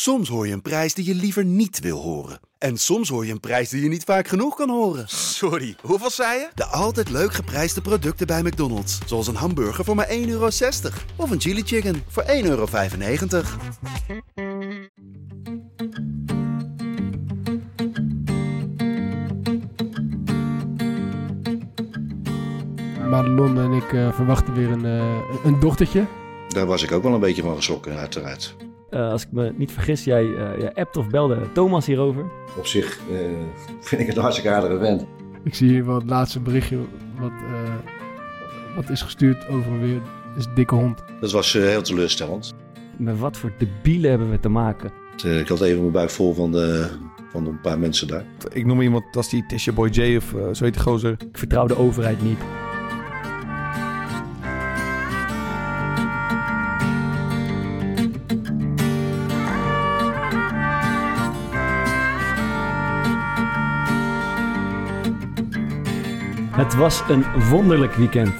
Soms hoor je een prijs die je liever niet wil horen. En soms hoor je een prijs die je niet vaak genoeg kan horen. Sorry, hoeveel zei je? De altijd leuk geprijsde producten bij McDonald's. Zoals een hamburger voor maar 1,60 euro. Of een chili chicken voor 1,95 euro. Madelon en ik eh, verwachten weer een, eh, een dochtertje. Daar was ik ook wel een beetje van geschrokken, uiteraard. Eh, als ik me niet vergis, jij, uh, jij appt of belde Thomas hierover. Op zich uh, vind ik het een hartstikke aardige vent. Ik zie hier wel het laatste berichtje wat, wat is gestuurd over weer. is een dikke hond. Dat was heel teleurstellend. Met wat voor debielen hebben we te maken? ik had even mijn buik vol van, de, van een paar mensen daar. Ik noem iemand als die Tisha Boy J of zo heet die gozer. Ik vertrouw de overheid niet. Het was een wonderlijk weekend.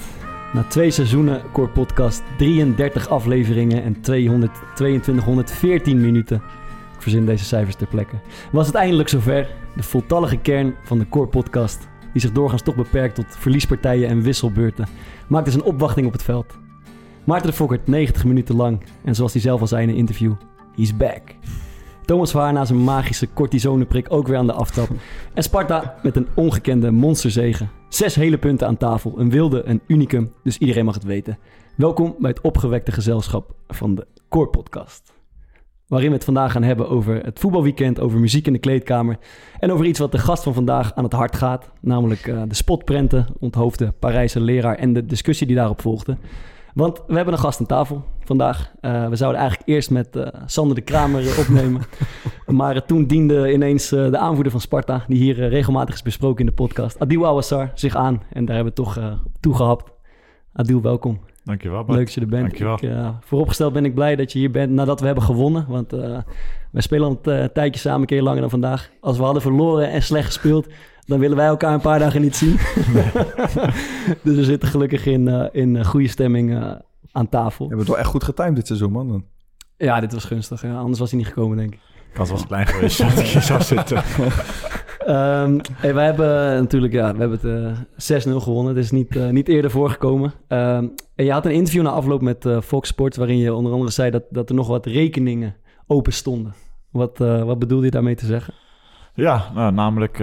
Na twee seizoenen Core Podcast, 33 afleveringen en 200, 2214 minuten. Ik verzin deze cijfers ter plekke. Was het eindelijk zover? De voltallige kern van de Core Podcast, die zich doorgaans toch beperkt tot verliespartijen en wisselbeurten, maakte zijn opwachting op het veld. Maarten de Fokkert 90 minuten lang en zoals hij zelf al zei in een interview, he's back. Thomas Vaar na zijn magische cortisoneprik ook weer aan de aftap. En Sparta met een ongekende monsterzegen. Zes hele punten aan tafel. Een wilde, een unicum. Dus iedereen mag het weten. Welkom bij het opgewekte gezelschap van de Core Podcast. Waarin we het vandaag gaan hebben over het voetbalweekend, over muziek in de kleedkamer. En over iets wat de gast van vandaag aan het hart gaat. Namelijk uh, de spotprenten, onthoofde Parijse leraar en de discussie die daarop volgde. Want we hebben een gast aan tafel vandaag. Uh, we zouden eigenlijk eerst met uh, Sander de Kramer opnemen. maar uh, toen diende ineens de aanvoerder van Sparta, die hier regelmatig is besproken in de podcast, Adil Awassar, zich aan. En daar hebben we toch toegehapt. Adil, welkom. Dankjewel, Bart. Leuk dat je er bent. Dankjewel. Ik, vooropgesteld ben ik blij dat je hier bent nadat we hebben gewonnen. Want wij spelen al een tijdje samen, een keer langer dan vandaag. Als we hadden verloren en slecht gespeeld, dan willen wij elkaar een paar dagen niet zien. dus we zitten gelukkig in, uh, in goede stemming uh, aan tafel. Je hebt het wel echt goed getimed dit seizoen, man. Ja, dit was gunstig. Ja. Anders was hij niet gekomen, denk ik. Kans was klein geweest dat ik hier zou zitten. um, hey, wij hebben natuurlijk ja, we hebben het uh, 6-0 gewonnen. Het is niet, niet eerder voorgekomen. Um, en je had een interview na afloop met Fox Sports... waarin je onder andere zei dat, dat er nog wat rekeningen open stonden. Wat, wat bedoelde je daarmee te zeggen? Ja, nou, namelijk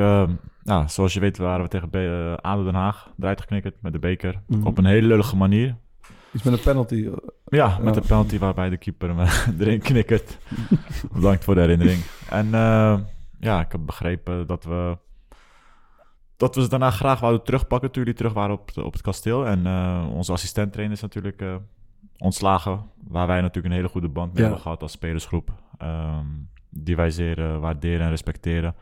ja, zoals je weet waren we tegen uh, ADO Den Haag eruit geknikkerd met de beker. Mm. Op een hele lullige manier. Iets met een penalty. Ja, met ja. een penalty waarbij de keeper hem erin knikkert. Bedankt voor de herinnering. En uh, ja, ik heb begrepen dat we, dat we ze daarna graag wouden terugpakken toen jullie terug waren op, op het kasteel. En uh, onze assistent-trainer is natuurlijk ontslagen. Waar wij natuurlijk een hele goede band mee ja. hebben gehad als spelersgroep. Um, die wij zeer waarderen en respecteren.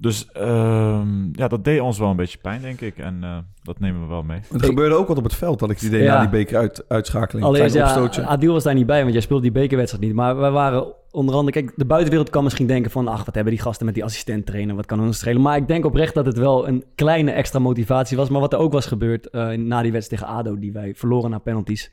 Dus uh, ja, dat deed ons wel een beetje pijn, denk ik. En uh, dat nemen we wel mee. Het gebeurde ook wat op het veld, dat ik het idee ja. na die beker uit, uitschakeling. Allereerst, ja, Adil was daar niet bij, want jij speelde die bekerwedstrijd niet. Maar wij waren onder andere... Kijk, de buitenwereld kan misschien denken van... ach, wat hebben die gasten met die assistent trainen? Wat kan ons schelen? Maar ik denk oprecht dat het wel een kleine extra motivatie was. Maar wat er ook was gebeurd uh, na die wedstrijd tegen ADO... die wij verloren na penalties...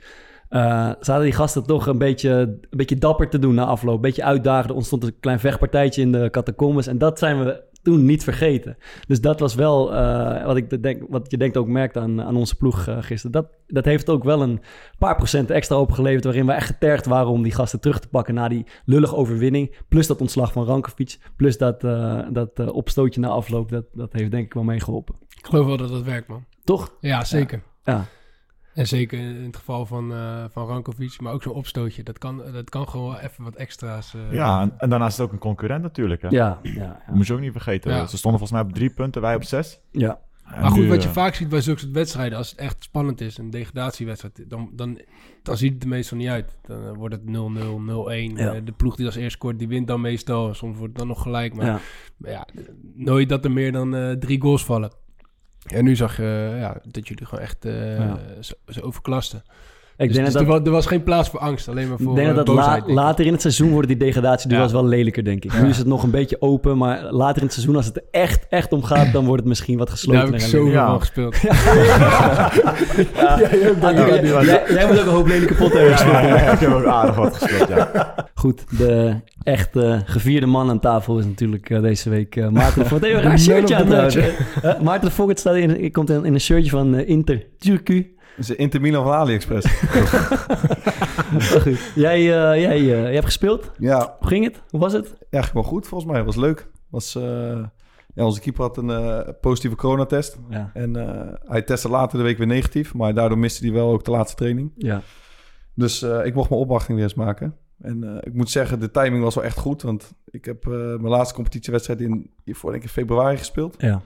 Uh, zaten die gasten toch een beetje, een beetje dapper te doen na afloop. Een beetje uitdagen. Er ontstond een klein vechtpartijtje in de catacombes. En dat zijn we toen niet vergeten. Dus dat was wel uh, wat, ik denk, wat je denkt ook merkt aan, aan onze ploeg uh, gisteren. Dat, dat heeft ook wel een paar procent extra opgeleverd... waarin we echt getergd waren om die gasten terug te pakken... na die lullige overwinning. Plus dat ontslag van Rankovic. Plus dat, uh, dat opstootje na afloop. Dat, dat heeft denk ik wel meegeholpen. Ik geloof wel dat dat werkt, man. Toch? Ja, zeker. ja. ja. En zeker in het geval van, uh, van Rankovic, maar ook zo'n opstootje. Dat kan, dat kan gewoon even wat extra's. Uh, ja, en, en, daarnaast is het ook een concurrent natuurlijk. Hè? Ja, ja, ja. Dat moet je ook niet vergeten. Ja. Ze stonden volgens mij op drie punten, wij op zes. Ja. En maar goed, nu, wat je vaak ziet bij zulke soort wedstrijden, als het echt spannend is, een degradatiewedstrijd, dan, dan, dan ziet het er meestal niet uit. Dan wordt het 0-0, 0-1. Ja. De ploeg die als eerst scoort, die wint dan meestal. Soms wordt het dan nog gelijk. Maar ja, maar ja nooit dat er meer dan uh, drie goals vallen. En nu zag je ja, dat jullie gewoon echt ja. zo, zo overklasten. Ik dus, denk dus dat, er, was, er, was, geen plaats voor angst, alleen maar voor Ik denk dat, dat la, later in het seizoen worden die degradatie ja. wel lelijker, denk ik. Ja. Nu is het nog een beetje open, maar later in het seizoen, als het er echt, echt om gaat, dan wordt het misschien wat gesloten. Daar heb ik zoveel ja. van gespeeld. jij, moet ook een hoop lelijke potten hebben gespeeld. Ja, ik heb ook aardig wat gespeeld, ja. Goed, de echte gevierde man aan tafel is natuurlijk uh, deze week uh, Maarten de Vogt. Een raar shirtje aan Maarten de Vogt staat in, komt in, in een shirtje van Inter Turku. Is Inter Milan van AliExpress. goed. Jij, jij, jij hebt gespeeld? Ja. Hoe ging het? Hoe was het? Ja, wel goed volgens mij. Het was leuk. Was, ja, onze keeper had een positieve coronatest. Ja. En hij testte later de week weer negatief. Maar daardoor miste hij wel ook de laatste training. Ja. Dus ik mocht mijn opwachting weer eens maken. En ik moet zeggen, de timing was wel echt goed. Want ik heb mijn laatste competitiewedstrijd in, hiervoor denk ik in februari gespeeld. Ja.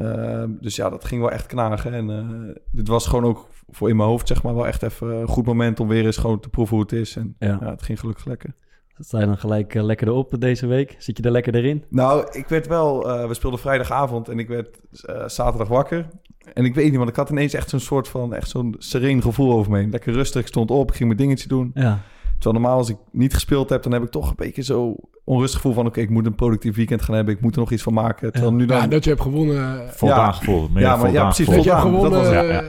Uh, dus ja, dat ging wel echt knagen. En eh, dit was gewoon ook voor in mijn hoofd, zeg maar, wel echt even een goed moment om weer eens gewoon te proeven hoe het is. En ja, ja het ging gelukkig lekker. Sta je dan gelijk lekker erop deze week? Zit je er lekker erin? Nou, ik werd wel... we speelden vrijdagavond en ik werd zaterdag wakker. En ik weet niet, want ik had ineens echt zo'n soort van... echt zo'n sereen gevoel over me heen. Lekker rustig, ik stond op, ik ging mijn dingetje doen. Ja. Terwijl normaal als ik niet gespeeld heb, dan heb ik toch een beetje zo onrustig gevoel van... oké, ik moet een productief weekend gaan hebben. Ik moet er nog iets van maken. Terwijl nu dan... Ja, dat je hebt gewonnen... Voldaan ja. gevoel. Ja, maar, ja, precies. Dat je hebt gewonnen dat was, ja, ja.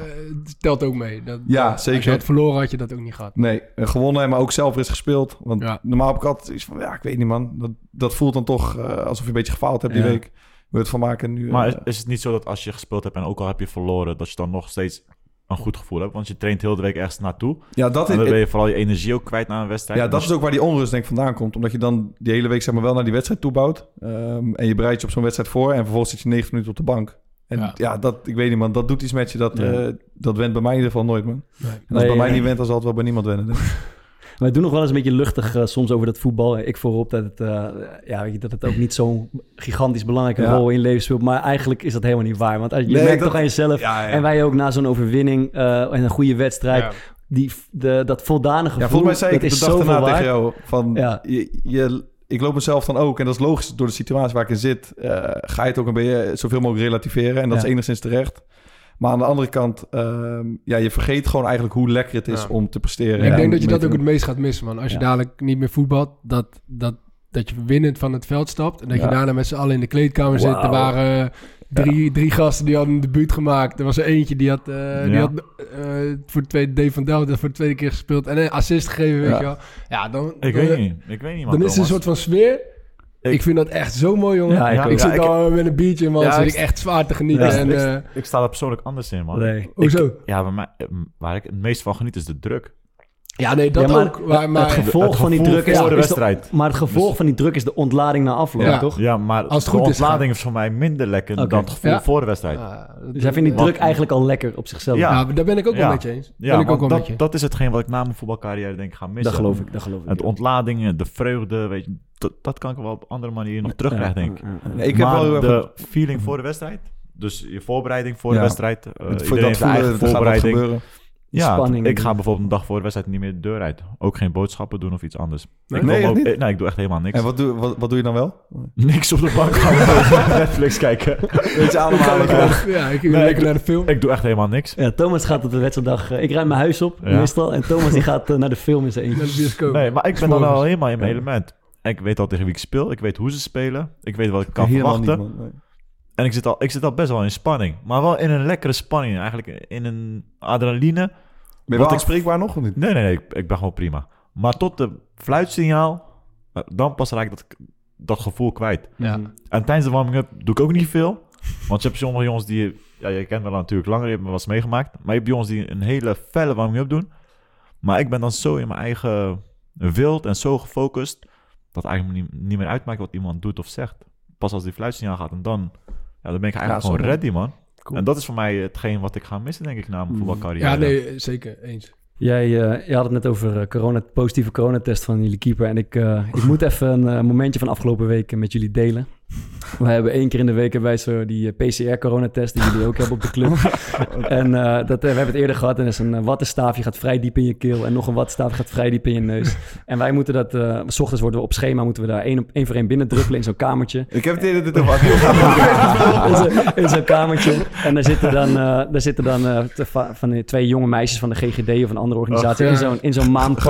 telt ook mee. Dat, ja, zeker. Als je had verloren, had je dat ook niet gehad. Nee, gewonnen, maar ook zelf is gespeeld. Want normaal heb ik altijd iets van... ja, ik weet niet man. Dat, dat voelt dan toch uh, alsof je een beetje gefaald hebt die week. Wil het van maken nu... Maar uh, is, is het niet zo dat als je gespeeld hebt en ook al heb je verloren... dat je dan nog steeds een goed gevoel hebt. Want je traint heel de week ergens naartoe. Ja, dat is, en dan ben je vooral je energie ook kwijt na een wedstrijd. Ja, dat dus- is ook waar die onrust denk ik vandaan komt. Omdat je dan die hele week zeg maar wel naar die wedstrijd toe bouwt. Um, en je bereidt je op zo'n wedstrijd voor. En vervolgens zit je 90 minuten op de bank. En ja, ja dat, ik weet niet man, dat doet iets met je. Dat, ja. uh, dat went bij mij in ieder geval nooit man. Nee. En als nee, bij mij niet went, dan zal het wel bij niemand wennen. Wij doen nog wel eens een beetje luchtig uh, soms over dat voetbal. Ik voorop dat het, uh, ja, weet je, dat het ook niet zo'n gigantisch belangrijke ja. rol in leven speelt. Maar eigenlijk is dat helemaal niet waar. Want je nee, merkt dat... toch aan jezelf. Ja. En wij ook na zo'n overwinning uh, en een goede wedstrijd. Die, de, dat voldane gevoel, ja, volgens mij zei ik de dag daarna tegen jou van... Je, je, ik loop mezelf dan ook, en dat is logisch door de situatie waar ik in zit... ga je het ook een beetje zoveel mogelijk relativeren. En dat is enigszins terecht. Maar aan de andere kant, uh, ja, je vergeet gewoon eigenlijk hoe lekker het is ja. om te presteren. ik denk dat je dat ook het meest gaat missen, man. Als je dadelijk niet meer voetbalt, dat, dat, dat je winnend van het veld stapt. En dat je daarna met z'n allen in de kleedkamer wow. zit. Er waren drie, drie gasten die hadden een debuut gemaakt. Er was er eentje die had, uh, die had uh, voor de tweede Dave van Delft voor de tweede keer gespeeld. En een assist gegeven, weet je wel. Ja, dan... Ik weet niet. Ik weet niet, man. Dan is er een soort van sfeer... Ik, ik, vind dat echt zo mooi, jongen. Ja, ik, ja, ik zit al met een biertje, man. Ja, zit ik echt zwaar te genieten. en, uh, ik, sta er persoonlijk anders in, man. Nee. Hoezo? ja, bij mij, waar ik het meest van geniet is de druk. Ja, nee, dat maar, ook. Maar, maar, het gevolg het van die druk is, de wedstrijd. De, maar het gevolg dus, van die druk is de ontlading na afloop, ja. toch? Ja, maar Als het de goed ontlading is, is voor mij minder lekker okay. dan het gevoel ja. voor de wedstrijd. Dus hij vindt die druk eigenlijk al lekker op zichzelf. Ja, daar ben ik ook wel met je eens. Ja, ben ik ook wel dat, met je. dat is hetgeen wat ik na mijn voetbalcarrière denk ik ga missen. Dat geloof ik, dat geloof ik. Het ontladingen, de vreugde, weet je, dat, dat kan ik wel op andere manieren nog terugkrijgen, denk ik. ik heb wel de feeling voor de wedstrijd, dus je voorbereiding voor de wedstrijd. Voor dat voelen, voorbereiding. Ja, spanning. ik ga bijvoorbeeld een dag voor de wedstrijd niet meer de deur uit. Ook geen boodschappen doen of iets anders. Nee, ik, nee, ook, niet? nee ik doe echt helemaal niks. En wat doe, wat, wat doe je dan wel? Niks op de bank gaan Netflix kijken. Weet je allemaal. Ja, ik nee, lekker naar de film. Ik doe echt helemaal niks. Ja, Thomas gaat op de wedstrijddag... Uh, ik ruim mijn huis op, ja. meestal. En Thomas die gaat uh, naar de film in zijn eentje. Nee, maar ik ben dan al helemaal in mijn element. Ik weet al tegen wie ik speel. Ik weet hoe ze spelen. Ik weet wat ik kan verwachten. Niet, nee. En ik zit, al, ik zit al best wel in spanning. Maar wel in een lekkere spanning. Eigenlijk in een adrenaline... Ben je wel aanspreekbaar nog of niet? Nee, nee, nee. Ik, ik ben gewoon prima. Maar tot de fluitsignaal, dan pas raak ik dat, dat gevoel kwijt. Ja. En tijdens de warming-up doe ik ook niet veel. Want je hebt sommige jongens die... Ja, je kent wel natuurlijk langer, je hebt me wel eens meegemaakt. Maar je hebt jongens die een hele felle warming-up doen. Maar ik ben dan zo in mijn eigen wild en zo gefocust... dat eigenlijk niet, niet meer uitmaakt wat iemand doet of zegt. Pas als die fluitsignaal gaat en dan... Ja, dan ben ik eigenlijk ja, gewoon ready, man. Cool. En dat is voor mij hetgeen wat ik ga missen, denk ik, na mijn voetbalcarrière. Ja, nee, zeker eens. Jij uh, je had het net over uh, corona, positieve coronatest van jullie keeper. En ik, uh, ik moet even een momentje van afgelopen weken met jullie delen. We hebben één keer in de week hebben wij zo die PCR-coronatest die jullie ook hebben op de club. en dat, we hebben het eerder gehad. En dat is een wattenstaafje gaat vrij diep in je keel. En nog een wattenstaafje gaat vrij diep in je neus. En wij moeten dat... s ochtends worden we op schema, moeten we daar één, op, één voor één binnen druppelen in zo'n kamertje. Ik heb het eerder dit over In zo'n kamertje. En daar zitten dan, daar zitten dan van twee jonge meisjes van de GGD of een andere organisatie oh, ja. in zo'n in zo'n maanpak.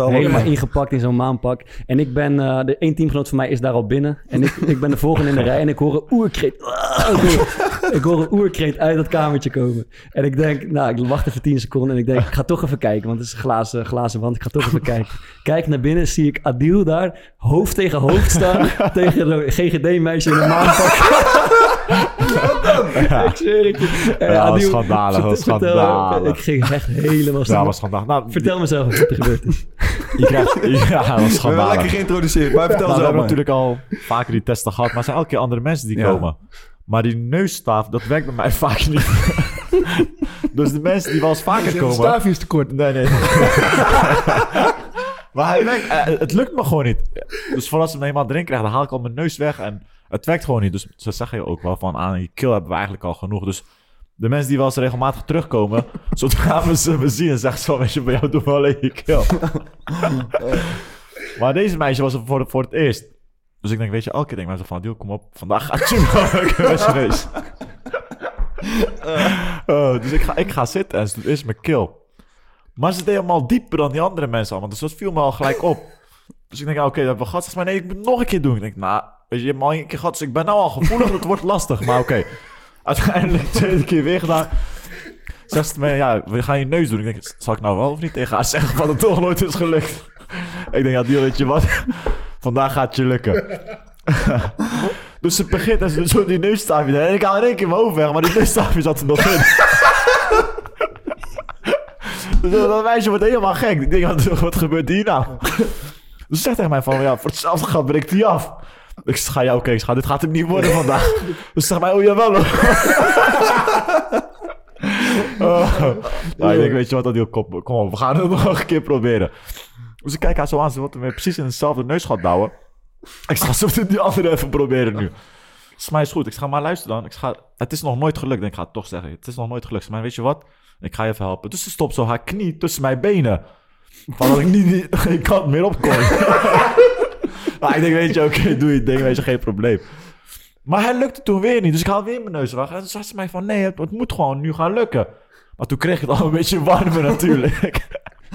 allemaal. Helemaal ingepakt in zo'n maanpak. En ik ben, uh, de één teamgenoot van mij is daar al binnen. En ik, ik ben de volgende in de rij en ik hoor een oerkreet. ik hoor een oerkreet uit dat kamertje komen. En ik denk, nou, ik wacht even 10 seconden en ik denk, ik ga toch even kijken, want het is een glazen, glazen wand. Ik ga toch even kijken. Kijk naar binnen, zie ik Adil daar, hoofd tegen hoofd staan, tegen een GGD-meisje in een maanpak. Ik zweer het je. Ja, was schandalig, schandalig. Ik ging echt helemaal Ja, was schandalig. Nou, vertel mezelf wat er gebeurd is. Je krijgt, ja, dat was schandalig. lekker geïntroduceerd, maar vertel nou, We hebben natuurlijk al vaker die testen gehad, maar er zijn elke keer andere mensen die komen. Maar die neusstaaf, dat werkt bij mij vaak niet. dus de mensen die wel eens vaker komen... De staafje is te kort. Nee, nee. maar hij werkt, uh, het lukt me gewoon niet. Dus voordat ze hem eenmaal erin krijgen, dan haal ik al mijn neus weg en het werkt gewoon niet. Dus ze zeggen je ook wel van aan je kill hebben we eigenlijk al genoeg. Dus de mensen die wel eens regelmatig terugkomen, zodra we ze zien, en zeggen ze van, weet je, bij jou doen we alleen je kill. maar deze meisje was er voor, voor het eerst. Dus ik denk, weet je, elke keer denk ik van, Diel, kom op, vandaag gaat je neus. uh, dus ik ga, ik ga zitten en ze doet eerst mijn kill. Maar ze deed helemaal dieper dan die andere mensen allemaal. Dus dat viel me al gelijk op. Dus ik denk, oké, okay, dat hebben we gehad. Maar nee, ik moet het nog een keer doen. Ik denk, nou, weet je, je hebt keer. Dus ik ben nou al gevoelig, het wordt lastig. Maar oké. Uiteindelijk tweede keer weer gedaan. Zegt ze me, ja, we gaan je neus doen. Ik denk, zal ik nou wel of niet tegen haar zeggen van het toch nooit is gelukt? ik denk, ja, die je wat? Vandaag gaat het je lukken. dus ze begint en ze zo die neusstaafje. En ik haal in één keer mijn hoofd weg, maar die neusstaafje zat er nog in. dus dat meisje wordt helemaal gek. Ik denk, wat, wat gebeurt hier nou? Dus ze zegt tegen mij van, ja, voor hetzelfde gaat breekt hij af. Ik zeg, ja, oké, okay, dit gaat het niet worden vandaag. Dus zeg mij, oh jawel oh. Nou, ik denk, weet je wat, dat die kop, kom op, we gaan het nog een keer proberen. Dus ik kijk haar zo aan, ze wordt me precies in hetzelfde neusgat douwen. Ik ga zo die andere even proberen nu. Dus mij is goed. Ik ga maar luisteren dan. Ik ga, het is nog nooit gelukt. Ik ga het toch zeggen. Het is nog nooit gelukt. Maar weet je wat? Ik ga je even helpen. Dus ze stopt zo haar knie tussen mijn benen. Van dat ik niet, geen kant meer op kon. Maar ik denk, weet je, oké, doe je ding, weet je, geen probleem. Maar hij lukte toen weer niet. Dus ik haal weer mijn neus weg. En toen zei ze mij van, nee, het, moet gewoon nu gaan lukken. Maar toen kreeg ik het al een beetje warmer natuurlijk.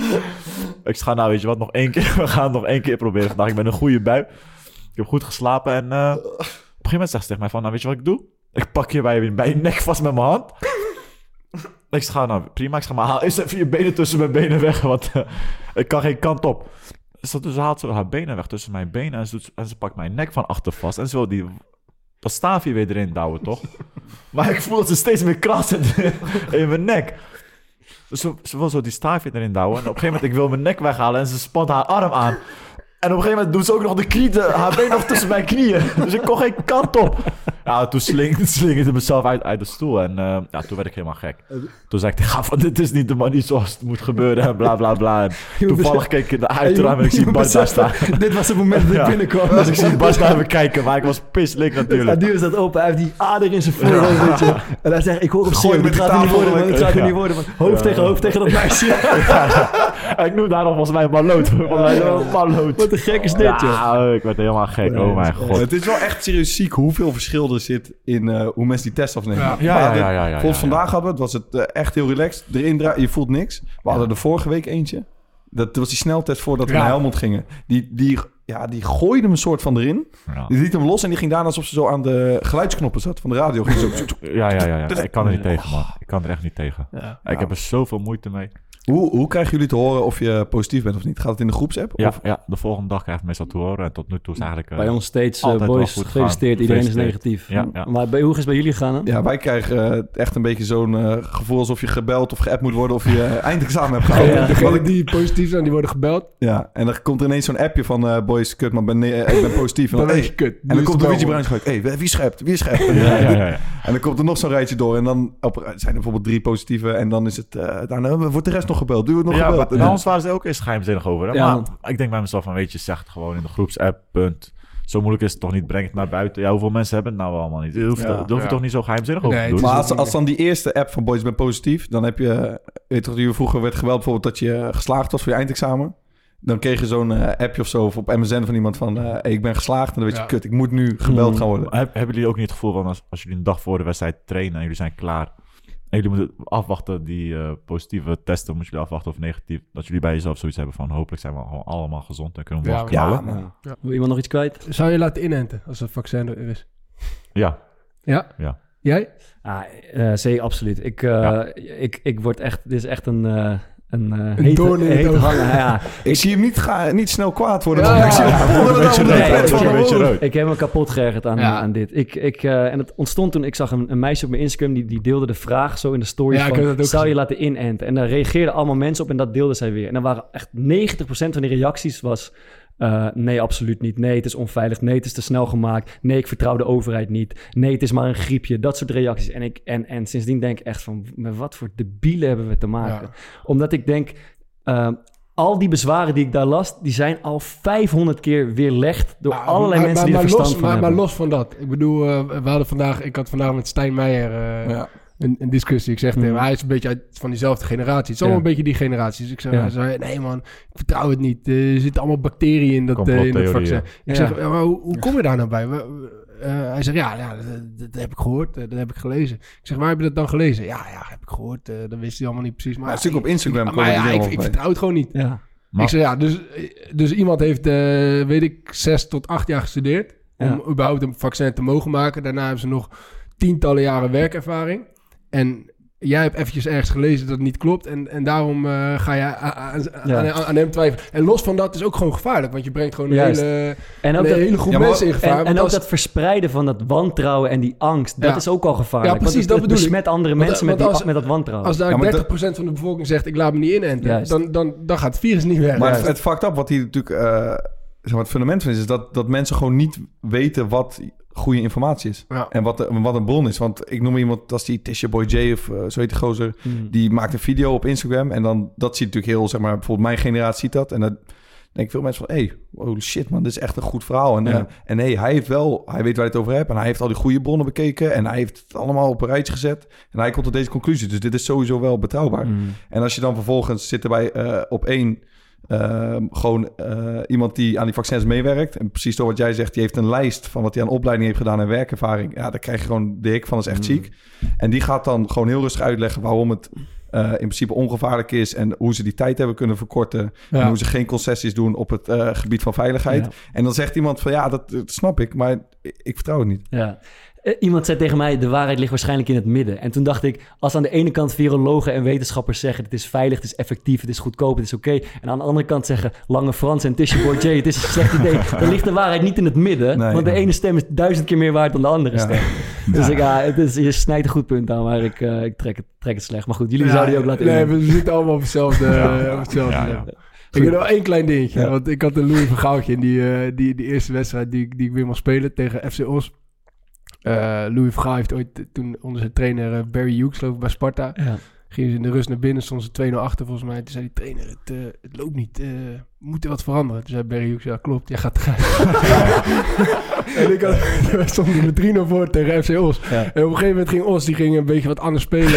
ik ga nou, weet je wat, nog één keer. We gaan het nog één keer proberen vandaag. Ik ben een goede bui. Ik heb goed geslapen en uh, op een gegeven moment zegt ze tegen mij van, nou weet je wat ik doe? Ik pak je bij, bij je nek vast met mijn hand. ik ga nou prima, ik ga maar haal eerst even je benen tussen mijn benen weg, want uh, ik kan geen kant op. Dus, dus ze haalt zo haar benen weg tussen mijn benen en ze, doet, en ze pakt mijn nek van achter vast en ze wil die, dat staafje weer erin douwen, toch? maar ik voel dat ze steeds meer kras in, in mijn nek. Dus ze, ze wil zo die staafje erin douwen en op een gegeven moment ik wil mijn nek weghalen en ze spant haar arm aan. En op een gegeven moment doet ze ook nog de knie, haar been nog tussen mijn knieën. Dus ik kon geen kant op. Ja, toen slingerde, slingerde mezelf uit, uit de stoel. En uh, ja, toen werd ik helemaal gek. Toen zei ik tegen van, dit is niet de manier zoals het moet gebeuren. En bla, bla, bla. En toevallig keek ik in de uiteraard en ik zie Bas daar staan. Dit was het moment dat ik binnenkwam. Dus ik zie Bas naar me kijken, maar ik was pisselijk natuurlijk. Hij duwde dat open, hij heeft die ader in zijn voorhoofd. Ja. En hij zegt, ik hoor hem schreeuwen, het gaat niet worden, man. Het gaat niet worden. Hoofd tegen hoofd tegen dat meisje. Ik noem daar nog volgens mij Malloot. Malloot. Wat een gek is dit, ja, ik werd helemaal gek. Oh mijn god. Het is wel echt serieus ziek hoeveel verschil er zit in uh, hoe mensen die test afnemen. Ja, ja, ja. ja, ja, Volgens vandaag hadden we het, was het uh, echt heel relaxed. Erin draaien, je voelt niks. We hadden er vorige week eentje. Dat was die sneltest voordat we naar Helmond gingen. Die, die, ja, die gooide hem een soort van erin. Die liet hem los en die ging daarna alsof ze zo aan de geluidsknoppen zat van de radio. Ging zo, ja, ja, ja, ja. Ik kan er niet tegen, man. Ik kan er echt niet tegen. Ik heb er zoveel moeite mee. Hoe, hoe krijgen jullie te horen of je positief bent of niet? Gaat het in de groepsapp? Ja, of? ja de volgende dag krijg ik meestal te horen. En tot nu toe is eigenlijk... Uh, bij ons steeds, uh, boys, gefeliciteerd. Iedereen is negatief. Ja, ja. Maar bij, hoe is het bij jullie gegaan? Hè? Ja, wij krijgen uh, echt een beetje zo'n gevoel alsof je gebeld of geappt moet worden of je eindexamen hebt gehaald. Ja, Degenen die positief zijn, die worden gebeld. Ja, en dan komt er ineens zo'n appje van boys, kut, maar ben, ik ben positief. En dan, hey, kut. En dan komt de Luigi Bruins hey, wie schept? Wie schept? En dan komt er nog zo'n rijtje door en dan op, zijn er bijvoorbeeld drie positieve en dan is het, daarna wordt de rest nog gebeld. Doe het nog gebeld. Bij ja. ons waren ze ook eens geheimzinnig over. Hè? Ja. Maar ik denk bij mezelf van, weet je, zeg het gewoon in de groepsapp, punt. Zo moeilijk is het toch niet, breng het naar buiten. Ja, hoeveel mensen hebben het nou allemaal niet? Je hoeft, ja. toch niet zo geheimzinnig over nee, te doen. Maar als, als dan die eerste app van Boys Ben Positief, dan heb je, weet je je vroeger werd geweld bijvoorbeeld dat je geslaagd was voor je eindexamen. Dan kreeg je zo'n uh, appje of zo of op MSN van iemand van... Uh, hey, ik ben geslaagd. En dan weet je, ja. kut, ik moet nu gebeld gaan worden. Heb, hebben jullie ook niet het gevoel van... Als, als jullie een dag voor de wedstrijd trainen en jullie zijn klaar... En jullie moeten afwachten, die uh, positieve testen, moeten jullie afwachten of negatief. Dat jullie bij jezelf zoiets hebben van hopelijk zijn we gewoon allemaal gezond en kunnen we ja, knallen. Ja, ja. Wil iemand nog iets kwijt? Zou je laten inenten als het vaccin er is? Ja. Ja? Ja. Jij? Ah, uh, C, absoluut. Ik, uh, ja. ik, ik word echt... Dit is echt een... Een, uh, een hete, hete hangen. Ja. ik zie hem niet, ga, niet snel kwaad worden. Ja, ik, zie hem ik, ik heb me kapot geërgerd aan, aan dit. Ik, ik, uh, en het ontstond toen ik zag een, een, meisje op mijn Instagram... Die, die deelde de vraag zo in de story van... zou gezien. je laten inenten? En daar reageerden allemaal mensen op en dat deelden zij weer. En dan waren echt 90% van de reacties was... Uh, nee, absoluut niet. Nee, het is onveilig. Nee, het is te snel gemaakt. Nee, ik vertrouw de overheid niet. Nee, het is maar een griepje. Dat soort reacties. En, ik, en, en sindsdien denk ik echt van... met wat voor debielen hebben we te maken? Ja. Omdat ik denk... Uh, al die bezwaren die ik daar las, die zijn al 500 keer weerlegd door maar, allerlei maar, mensen maar, die er verstand los, van maar, hebben. Maar los van dat. Ik bedoel, uh, we hadden vandaag... Ik had vandaag met Stijn Meijer... Uh, ja een, een, discussie. Ik zeg tegen hem, hij is een beetje uit, van diezelfde generatie. Het is allemaal ja. een beetje die generatie. Dus ik zeg, ja. zei, nee man, ik vertrouw het niet. Er zitten allemaal bacteriën in dat, uh, in dat vaccin. Ik zeg, maar hoe, hoe, kom je daar nou bij? Uh, hij zegt, ja, ja dat, dat, heb ik gehoord, dat heb ik gelezen. Ik zeg, waar heb je dat dan gelezen? Ja, ja, heb ik gehoord. dat wist hij allemaal niet precies. Maar, maar stuk op Instagram. Ik, maar ja, ik, ik vertrouw het gewoon niet. Ja. Ik zeg, ja, dus, dus iemand heeft, weet ik, zes tot acht jaar gestudeerd... om überhaupt een vaccin te mogen maken. Daarna hebben ze nog tientallen jaren werkervaring... En jij hebt eventjes ergens gelezen dat het niet klopt. En, en daarom uh, ga je aan, ja. aan, hem twijfelen. En los van dat is ook gewoon gevaarlijk. Want je brengt gewoon een hele, en ook een dat, hele groep ja, mensen in gevaar. En, en ook als, dat verspreiden van dat wantrouwen en die angst. Dat is ook al gevaarlijk. Ja, precies. Want dat bedoel besmet andere want, mensen want met, als, die, met dat wantrouwen. Als daar ja, 30% van de bevolking zegt... ik laat me niet inenten... Dan, dan, dan gaat het virus niet weg. Maar het, het fucked up wat hier natuurlijk... Uh, zeg maar, het fundament van is... is dat, dat mensen gewoon niet weten wat goede informatie is. Ja. En wat, wat een bron is. Want ik noem iemand als die Tisha Boy J of uh, zo heet die gozer. Mm. Die maakt een video op Instagram. En dan, dat ziet natuurlijk heel, zeg maar, bijvoorbeeld mijn generatie ziet dat. En dan denk veel mensen van, hey, holy shit man, dit is echt een goed verhaal. En, ja. uh, en hey, hij heeft wel, hij weet waar hij het over hebt. En hij heeft al die goede bronnen bekeken. En hij heeft het allemaal op een rijtje gezet. En hij komt tot deze conclusie. Dus dit is sowieso wel betrouwbaar. Mm. En als je dan vervolgens zit erbij uh, op één... Uh, gewoon uh, iemand die aan die vaccins meewerkt. En precies door wat jij zegt, die heeft een lijst van wat hij aan opleiding heeft gedaan en werkervaring. Ja, daar krijg je gewoon de hik van, dat is echt mm. ziek. En die gaat dan gewoon heel rustig uitleggen waarom het uh, in principe ongevaarlijk is en hoe ze die tijd hebben kunnen verkorten. Ja. En hoe ze geen concessies doen op het gebied van veiligheid. Ja. En dan zegt iemand van ja, dat, dat snap ik, maar ik vertrouw het niet. Ja. Iemand zei tegen mij, de waarheid ligt waarschijnlijk in het midden. En toen dacht ik, als aan de ene kant virologen en wetenschappers zeggen... het is veilig, het is effectief, het is goedkoop, het is oké... Okay, en aan de andere kant zeggen Lange Frans en Tisha J... het is een slecht idee, dan ligt de waarheid niet in het midden. Nee, want de nee. ene stem is duizend keer meer waard dan de andere ja. stem. Dus ja. ik, ja, het is, je snijdt een goed punt aan, maar ik, uh, ik trek, het, trek het slecht. Maar goed, jullie ja, zouden die ook laten Nee, we zitten allemaal op hetzelfde... Uh, op hetzelfde ik heb nog één klein dingetje. Ja. Want ik had een Louis van Goudje in die, uh, die, die eerste wedstrijd die, die ik weer mag spelen tegen FC Os. Uh, Louis heeft ooit toen onder zijn trainer uh, Barry Hughes, geloof ik, bij Sparta. Ja. Gingen ze in de rust naar binnen, stonden ze 2-0 achter volgens mij. Toen zei die trainer, het, uh, het loopt niet, we moeten wat veranderen. Toen zei Barry Hughes, ja klopt, jij gaat eruit. en ik had, we stonden met 3-0 voor tegen FC Os. Ja. En op een gegeven moment ging Os, die ging een beetje wat anders spelen.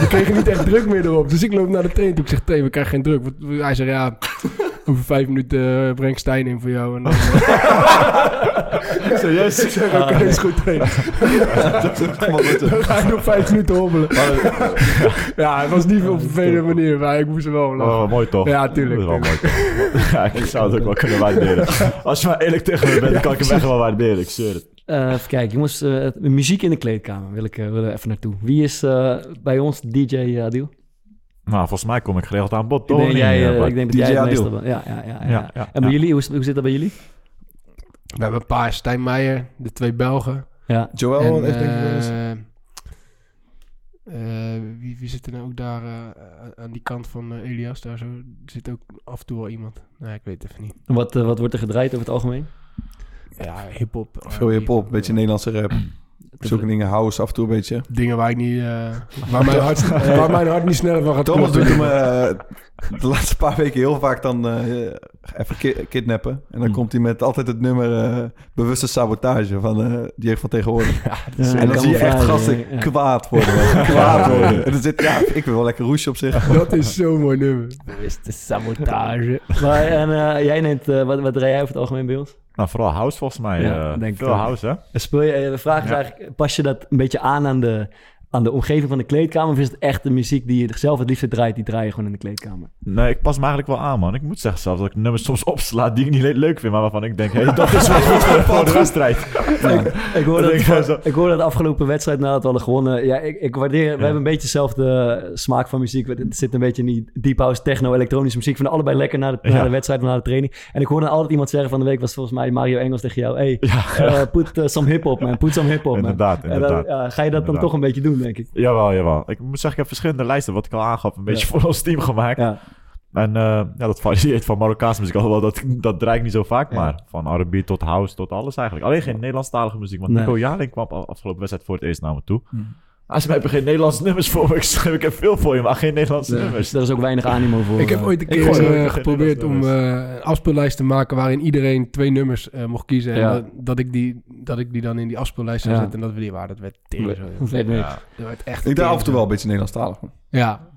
we kregen niet echt druk meer erop. Dus ik loop naar de trainer toe. Ik zeg, trainer, we krijgen geen druk. Hij zei, ja, over vijf minuten uh, breng Stijn in voor jou. En dan, Serieus? Ik zeg, oké, okay, is goed trainen. dan ga ik nog vijf minuten hobbelen. ja, het was niet op een vervelende manier, maar ik moest er wel lachen. Oh, mooi toch? Ja, tuurlijk. Dat is wel mooi toch? ja, ik zou het ook wel kunnen waarderen. Als je maar eerlijk tegen me bent, dan kan ik hem echt wel waarderen. Ik zweer het. Uh, even kijken, jongens. Uh, muziek in de kleedkamer wil ik uh, wil even naartoe. Wie is bij ons DJ Adil? Nou, volgens mij kom ik geregeld aan bod. Ik denk, jij, uh, ik denk dat jij het meestal bent. Ja, ja, ja, ja. ja, ja en bij jullie, hoe, hoe zit dat bij jullie? We hebben een paar, Stijn Meijer, de twee Belgen. Ja. Joel, en, heeft denk ik wel eens. Uh, wie, wie zit er nou ook daar uh, aan die kant van uh, Elias? Daar zo zit ook af en toe wel iemand. Nee, ik weet het even niet. Wat, wat wordt er gedraaid over het algemeen? Ja, hip-hop. Veel hip-hop, een beetje Nederlandse rap. Zulke dingen, house af en toe een beetje. Dingen waar ik niet, uh, waar, mijn hart, waar mijn hart niet sneller van gaat Thomas doet hem uh, de laatste paar weken heel vaak dan uh, even ki kidnappen. En dan mm. komt hij met altijd het nummer bewuste sabotage van die heeft van tegenwoordig. Ja, ja, en dan zie je echt gasten ja. kwaad worden. kwaad worden. En dan zit, ja, ik wil wel lekker roesje op zich. Dat is zo'n mooi nummer. Bewuste sabotage. maar en jij neemt, wat, wat draai jij over het algemeen bij ons? Nou, vooral house volgens mij. Ja, uh, denk veel house, hè? Speel je, de vraag is ja. eigenlijk, pas je dat een beetje aan aan de, aan de omgeving van de kleedkamer? Of is het echt de muziek die je zelf het liefst draait, die draai je gewoon in de kleedkamer? Nee, ik pas me eigenlijk wel aan, man. Ik moet zeggen zelfs dat ik nummers soms opsla die ik niet leuk vind, maar waarvan ik denk, hey, dat is wel goed voor de wedstrijd. Ik, ik, hoorde dat, ik hoorde de afgelopen wedstrijd nadat we hadden gewonnen. Ja, ik, ik waardeer, we hebben een beetje dezelfde smaak van muziek. Het zit een beetje in die deep house, techno, elektronische muziek. Vinden allebei lekker na de, na de wedstrijd of na de training. En ik hoorde altijd iemand zeggen van de week, was volgens mij Mario Engels tegen jou, hey, uh, put uh, some hip-hop, man. Put some hip-hop, man. Inderdaad, inderdaad. Dan, ga je dat dan toch een beetje doen, denk ik. Jawel, jawel. Ik moet zeggen, ik heb verschillende lijsten, wat ik al aangaf, een beetje voor ons team gemaakt. Ja. En uh, ja, dat varieert van Marokkaanse muziek. Alhoewel, dat, dat draai ik niet zo vaak. Maar van R&B tot house tot alles eigenlijk. Alleen geen Nederlandstalige muziek. Want nee. Nico Jaling kwam afgelopen wedstrijd voor het eerst naar me toe. Hmm. Als mij geen Nederlandse nummers voor me. Ik, ik heb veel voor je, maar geen Nederlandse nummers. Er is ook weinig animo voor. Ik heb ooit een keer geprobeerd om uh, een afspeellijst te maken... waarin iedereen twee nummers uh, mocht kiezen. En dat, dat, ik die, dat ik die dan in die afspeellijst zou zetten. En dat we die waren. Dat werd tegen. Dat werd echt Ik dacht af en toe wel een beetje Nederlandstalig. Ja,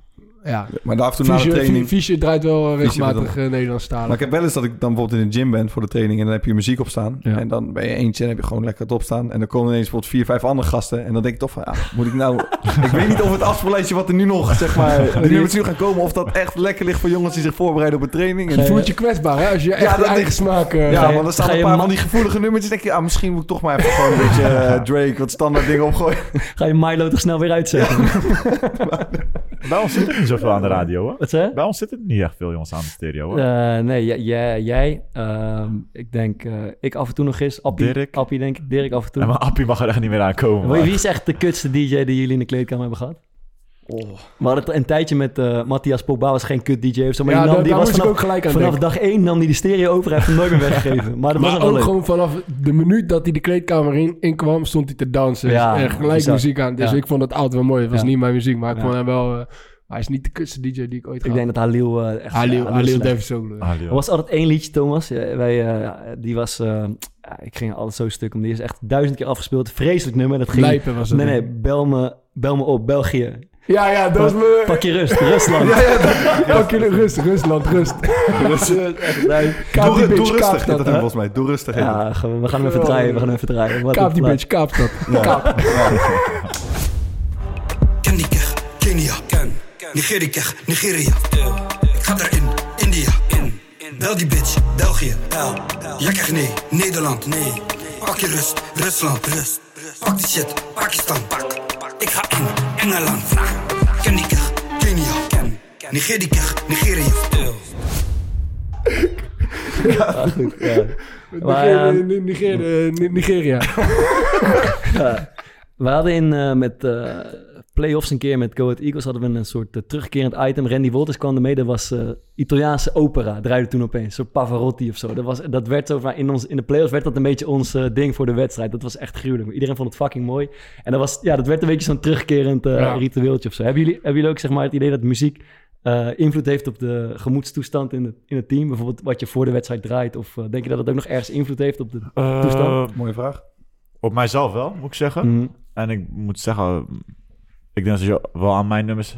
ja. Maar daar af en toe na de training... Fischer draait wel regelmatig uh, Nederlands talen. Maar ik heb wel eens dat ik dan bijvoorbeeld in de gym ben voor de training... en dan heb je muziek op staan. En dan ben je eentje en heb je gewoon lekker het op staan. En dan komen ineens bijvoorbeeld vier, vijf andere gasten. En dan denk ik toch van, ja, moet ik nou... ik weet niet of het afspeellijstje wat er nu nog, zeg maar... nummers nu gaan komen... of dat echt lekker ligt voor jongens die zich voorbereiden op een training. En... Je voelt je kwetsbaar, hè? Als je echt ja, eigen smaak... Uh, ja, want dan staan een paar van die gevoelige nummertjes. denk je, ah, misschien moet ik toch maar even gewoon een beetje uh, Drake... wat standaard dingen opgooien. Ga je Milo toch snel weer uitzetten? Ons zit er niet zoveel aan de radio, hoor. Wat zei? Bij ons zitten niet echt veel jongens aan de stereo, hoor. Uh, nee, jij, jij uh, ik denk, uh, ik af en toe nog eens. Appie, Dirk. Appie denk ik, Dirk af en toe. Ja, maar Appie mag er echt niet meer aankomen. Maar. Wie is echt de kutste DJ die jullie in de kleedkamer hebben gehad? Oh. We hadden een tijdje met uh, Matthias Pogba, was geen kut DJ of zo. Maar ja, die, nam, die was vanaf, ook gelijk aan vanaf dag één nam hij de stereo over. Hij heeft hem nooit meer weggegeven. Maar, dat maar was ook leuk. gewoon vanaf de minuut dat hij de kleedkamer in, in kwam, stond hij te dansen. Ja, en gelijk muziek aan. Dus Ja. ik vond het altijd wel mooi. Het was Ja. niet mijn muziek, maar ik Ja. vond hem wel... uh, hij is niet de kutste DJ die ik ooit Ik had. denk dat Halil uh, echt... Halil, ja, Halil slecht. Davis ook. leuk. Ah, Er was altijd één liedje, Thomas. Ja, wij, uh, die was... Uh, ja, ik ging altijd zo stuk om. Die is echt duizend keer afgespeeld. Vreselijk nummer. Dat ging... Lijpen was het. Nee, nee. Bel me, bel me op. België. Ja, ja, dat was me... Pak je rust. Rusland. ja, ja, dat- pak je rust, Rusland, rust. Duizend. Kaap die Doe, bitch, doe rustig, dat. dat volgens mij. Doe rustig. Ja, we gaan hem even draaien. We gaan hem even draaien. Kaap die bitch, kaap dat. Kaap. Nigeria, Nigeria. Ik ga erin, India, in. Bel die bitch, België, bel. Krijg nee, Nederland, nee. Pak je rust, Rusland, rust. Pak die shit, Pakistan, pak. Ik ga in, Engeland, vraag. Kenia, Ken, Nigeria, Nigeria. Ja, goed, ja. Maar, Nigeria, Nigeria, Ni- Nigeria. Ja. We hadden in, eh, met eh playoffs een keer met Go Ahead Eagles hadden we een soort eh, terugkerend item. Randy Wolters kwam ermee. Dat was eh, Italiaanse opera. Draaide toen opeens. Een soort Pavarotti of zo. Dat, was, dat werd zo van, in, ons, in de playoffs werd dat een beetje ons eh, ding voor de wedstrijd. Dat was echt gruwelijk. Iedereen vond het fucking mooi. En dat, was, ja, dat werd een beetje zo'n terugkerend eh, Ja. ritueeltje of zo. Hebben jullie, hebben jullie ook zeg maar, het idee dat muziek eh, invloed heeft op de gemoedstoestand in het, in het team? Bijvoorbeeld wat je voor de wedstrijd draait? Of denk je dat het ook nog ergens invloed heeft op de toestand? Mooie vraag. op mijzelf wel, moet ik zeggen. Mhm. En ik moet zeggen, ik denk dat je wel aan mijn nummers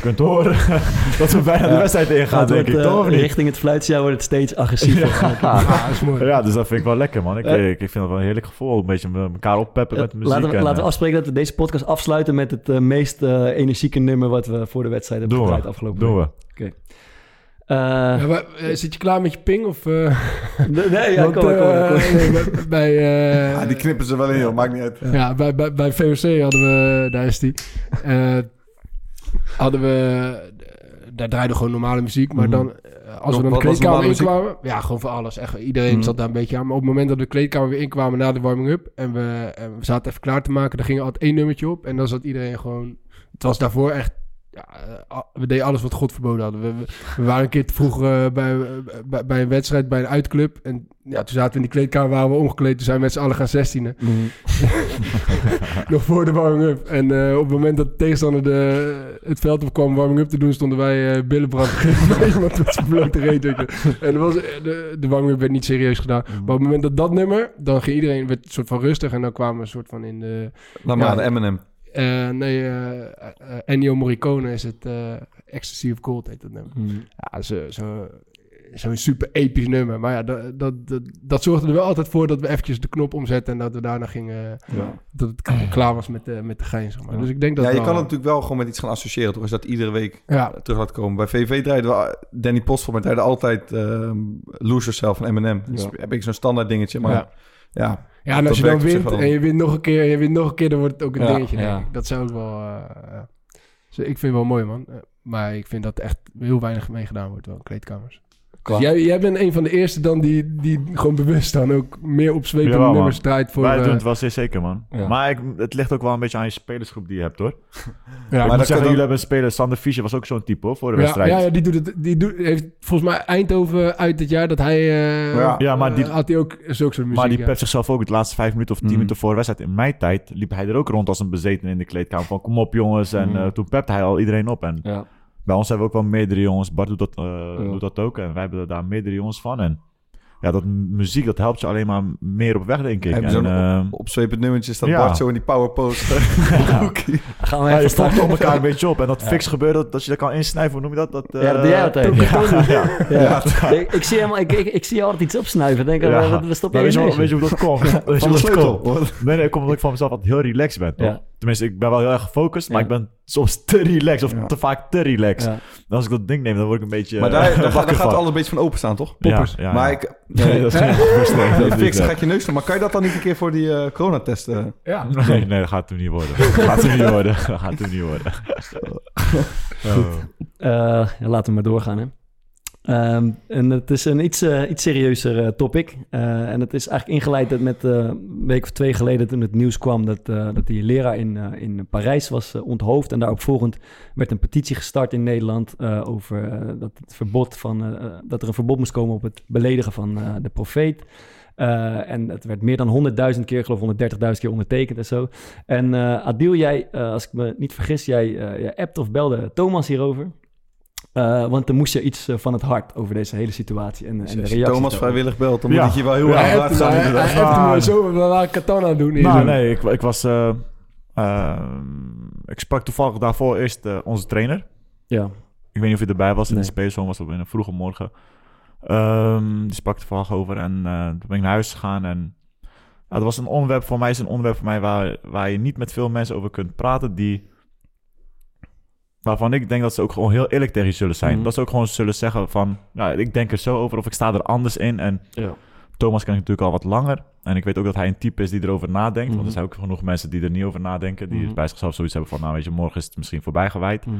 kunt horen dat we bijna de wedstrijd ingaan, Het denk wordt, ik. eh, Toch, niet? richting het fluitsignaal wordt het steeds agressiever. Dat is mooi. Ja, dus dat vind ik wel lekker, man. Ik, Eh. ik, ik vind het wel een heerlijk gevoel. Een beetje elkaar oppeppen met muziek. laten, we, en, laten we eh, afspreken dat we deze podcast afsluiten met het eh, meest eh, energieke nummer wat we voor de wedstrijd hebben gedraaid afgelopen Doen week. we. Eh, Ja, maar, eh, zit je klaar met je ping? Of, eh, nee, nee, ja, want, kom, maar, kom, maar, kom. eh, nee, bij- bij, eh, Ja, die knippen ze wel in, joh. Maakt niet uit. Ja, bij, bij, bij VOC hadden we, daar is die, eh, hadden we, daar draaide gewoon normale muziek, maar Mhm. dan, eh, als we dan de kleedkamer inkwamen, ja, gewoon voor alles. Echt, iedereen Mhm. zat daar een beetje aan, maar op het moment dat we de kleedkamer weer inkwamen na de warming-up en we, en we zaten even klaar te maken, dan ging er altijd één nummertje op en dan zat iedereen gewoon, het was daarvoor echt, ja, eh, a- we deden alles wat God verboden hadden. We, waren een keer te vroeg eh, bij, bij, bij een wedstrijd, bij een uitclub en ja, toen zaten we in die kleedkamer, waren we omgekleed, toen zijn we met z'n allen gaan zestienen. Mhm. Nog voor de warming-up. En eh, op het moment dat de tegenstander de, het veld op kwam warming-up te doen, stonden wij eh billenbrand iemand met zijn blote reet. En was, de, de warming-up werd niet serieus gedaan. Maar op het moment dat dat nummer, dan ging iedereen werd een soort van rustig. En dan kwamen we een soort van in de... Laat Ja. maar aan Eminem. Eh, nee, eh, eh, Ennio Morricone is het eh, Ecstasy of Gold heet dat nummer. Mhm. Ja, zo, zo, zo'n super episch nummer. Maar ja, dat, dat, dat, dat, zorgde er wel altijd voor dat we eventjes de knop omzetten en dat we daarna gingen, ja. dat het klaar was met de, met de gein, zeg maar. Dus ik denk dat Ja, je kan het natuurlijk wel gewoon met iets gaan associëren, toch? Als dat iedere week ja. terug laat komen. Bij VV draaiden we, Danny Postel, maar draaide altijd uh, Lose Yourself van Eminem. Dus heb ik zo'n standaard dingetje, maar ja. Ja, en als je dan wint en je wint nog een keer en je wint nog een keer, dan wordt het ook een dingetje, denk ik. Dat zou ook wel... Uh, dus ik vind het wel mooi, man. Maar ik vind dat echt heel weinig mee gedaan wordt, wel, kleedkamers. Dus jij, jij bent een van de eerste dan die, die gewoon bewust dan ook meer opzwepende ja, nummers draait voor... Wij doen het wel zeer zeker, man. Maar ik, het ligt ook wel een beetje aan je spelersgroep die je hebt, hoor. Ja, maar zeggen, jullie hebben een speler, Sander Fischer was ook zo'n type, hoor, voor de wedstrijd. Ja, ja, die doet het, die doet, heeft volgens mij Eindhoven uit het jaar dat hij... Uh, ja. maar die, uh, had hij ook zulke soort muziek. Maar die pept zichzelf ook de laatste vijf minuten of tien mm. minuten voor de wedstrijd. In mijn tijd liep hij er ook rond als een bezeten in de kleedkamer van kom op jongens. En uh, toen pepte hij al iedereen op en... Ja. Bij ons hebben we ook wel meerdere jongens. Bart doet dat, uh, doet dat ook. En wij hebben daar meerdere jongens van. En ja, dat muziek, dat helpt je alleen maar meer op weg, denk ik. Heb zo'n uh, opzwepend nummertje staat ja. Bart zo in die powerpost. ja. Gaan we even je stapt op elkaar een beetje op. En dat fix gebeurt, dat, je dat kan insnijven. Hoe noem je dat? dat uh, ja, dat doe jij altijd. Ja. Ik, ik, zie helemaal, ik, ik, ik, zie je altijd iets opsnuiven. Denk, we, we stoppen weet, je, weet je hoe dat komt? weet je hoe dat komt? Nee, nee, ik kom omdat ik van mezelf altijd heel relaxed ben. Tenminste, ik ben wel heel erg gefocust, maar ik ben soms te relaxed of te vaak te relaxed. En als ik dat ding neem, dan word ik een beetje. Maar daar, daar, gaat alles een beetje van openstaan, toch? Poppers. Ja, maar ik. Nee, dat is geen Fix, dan ga ik je neus doen. Maar kan je dat dan niet een keer voor die uh, coronatest? Uh... Ja. Nee, nee, dat gaat hem niet worden. Dat gaat hem niet worden. Dat gaat hem niet worden. Goed. Uh, laten we maar doorgaan, hè. Um, en het is een iets, uh, iets serieuzer uh, topic. Uh, en het is eigenlijk ingeleid met een week of twee geleden toen het nieuws kwam dat, dat die leraar in, in Parijs was onthoofd. En daarop volgend werd een petitie gestart in Nederland over dat, het verbod van, dat er een verbod moest komen op het beledigen van de profeet. en het werd meer dan 100.000 keer, geloof 130.000 keer ondertekend en zo. En Adil, jij, als ik me niet vergis, jij, jij appt of belde Thomas hierover. Uh, want dan moest je iets uh, van het hart over deze hele situatie en, en de reactie. Thomas vrijwillig belt, dan ja. moet je wel heel erg hard gaan. Hij heeft hem zo, we waren Katana doen. Nou, nee, ik, ik was... Uh, ik sprak toevallig daarvoor eerst onze trainer. Ja. Ik weet niet of je erbij was. In nee. de Space was op in een vroege morgen. Um, die sprak toevallig over en toen ben ik naar huis gegaan en... dat was een onderwerp voor mij, is een onderwerp voor mij waar, waar je niet met veel mensen over kunt praten die Waarvan ik denk dat ze ook gewoon heel eerlijk tegen je zullen zijn. Mhm. Dat ze ook gewoon zullen zeggen van... Ja, ik denk er zo over of ik sta er anders in. En ja. Thomas ken ik natuurlijk al wat langer. En ik weet ook dat hij een type is die erover nadenkt. Want er mhm. zijn ook genoeg mensen die er niet over nadenken. Die mm bij zichzelf zoiets hebben van... Nou weet je, morgen is het misschien voorbij gewijd. Mhm.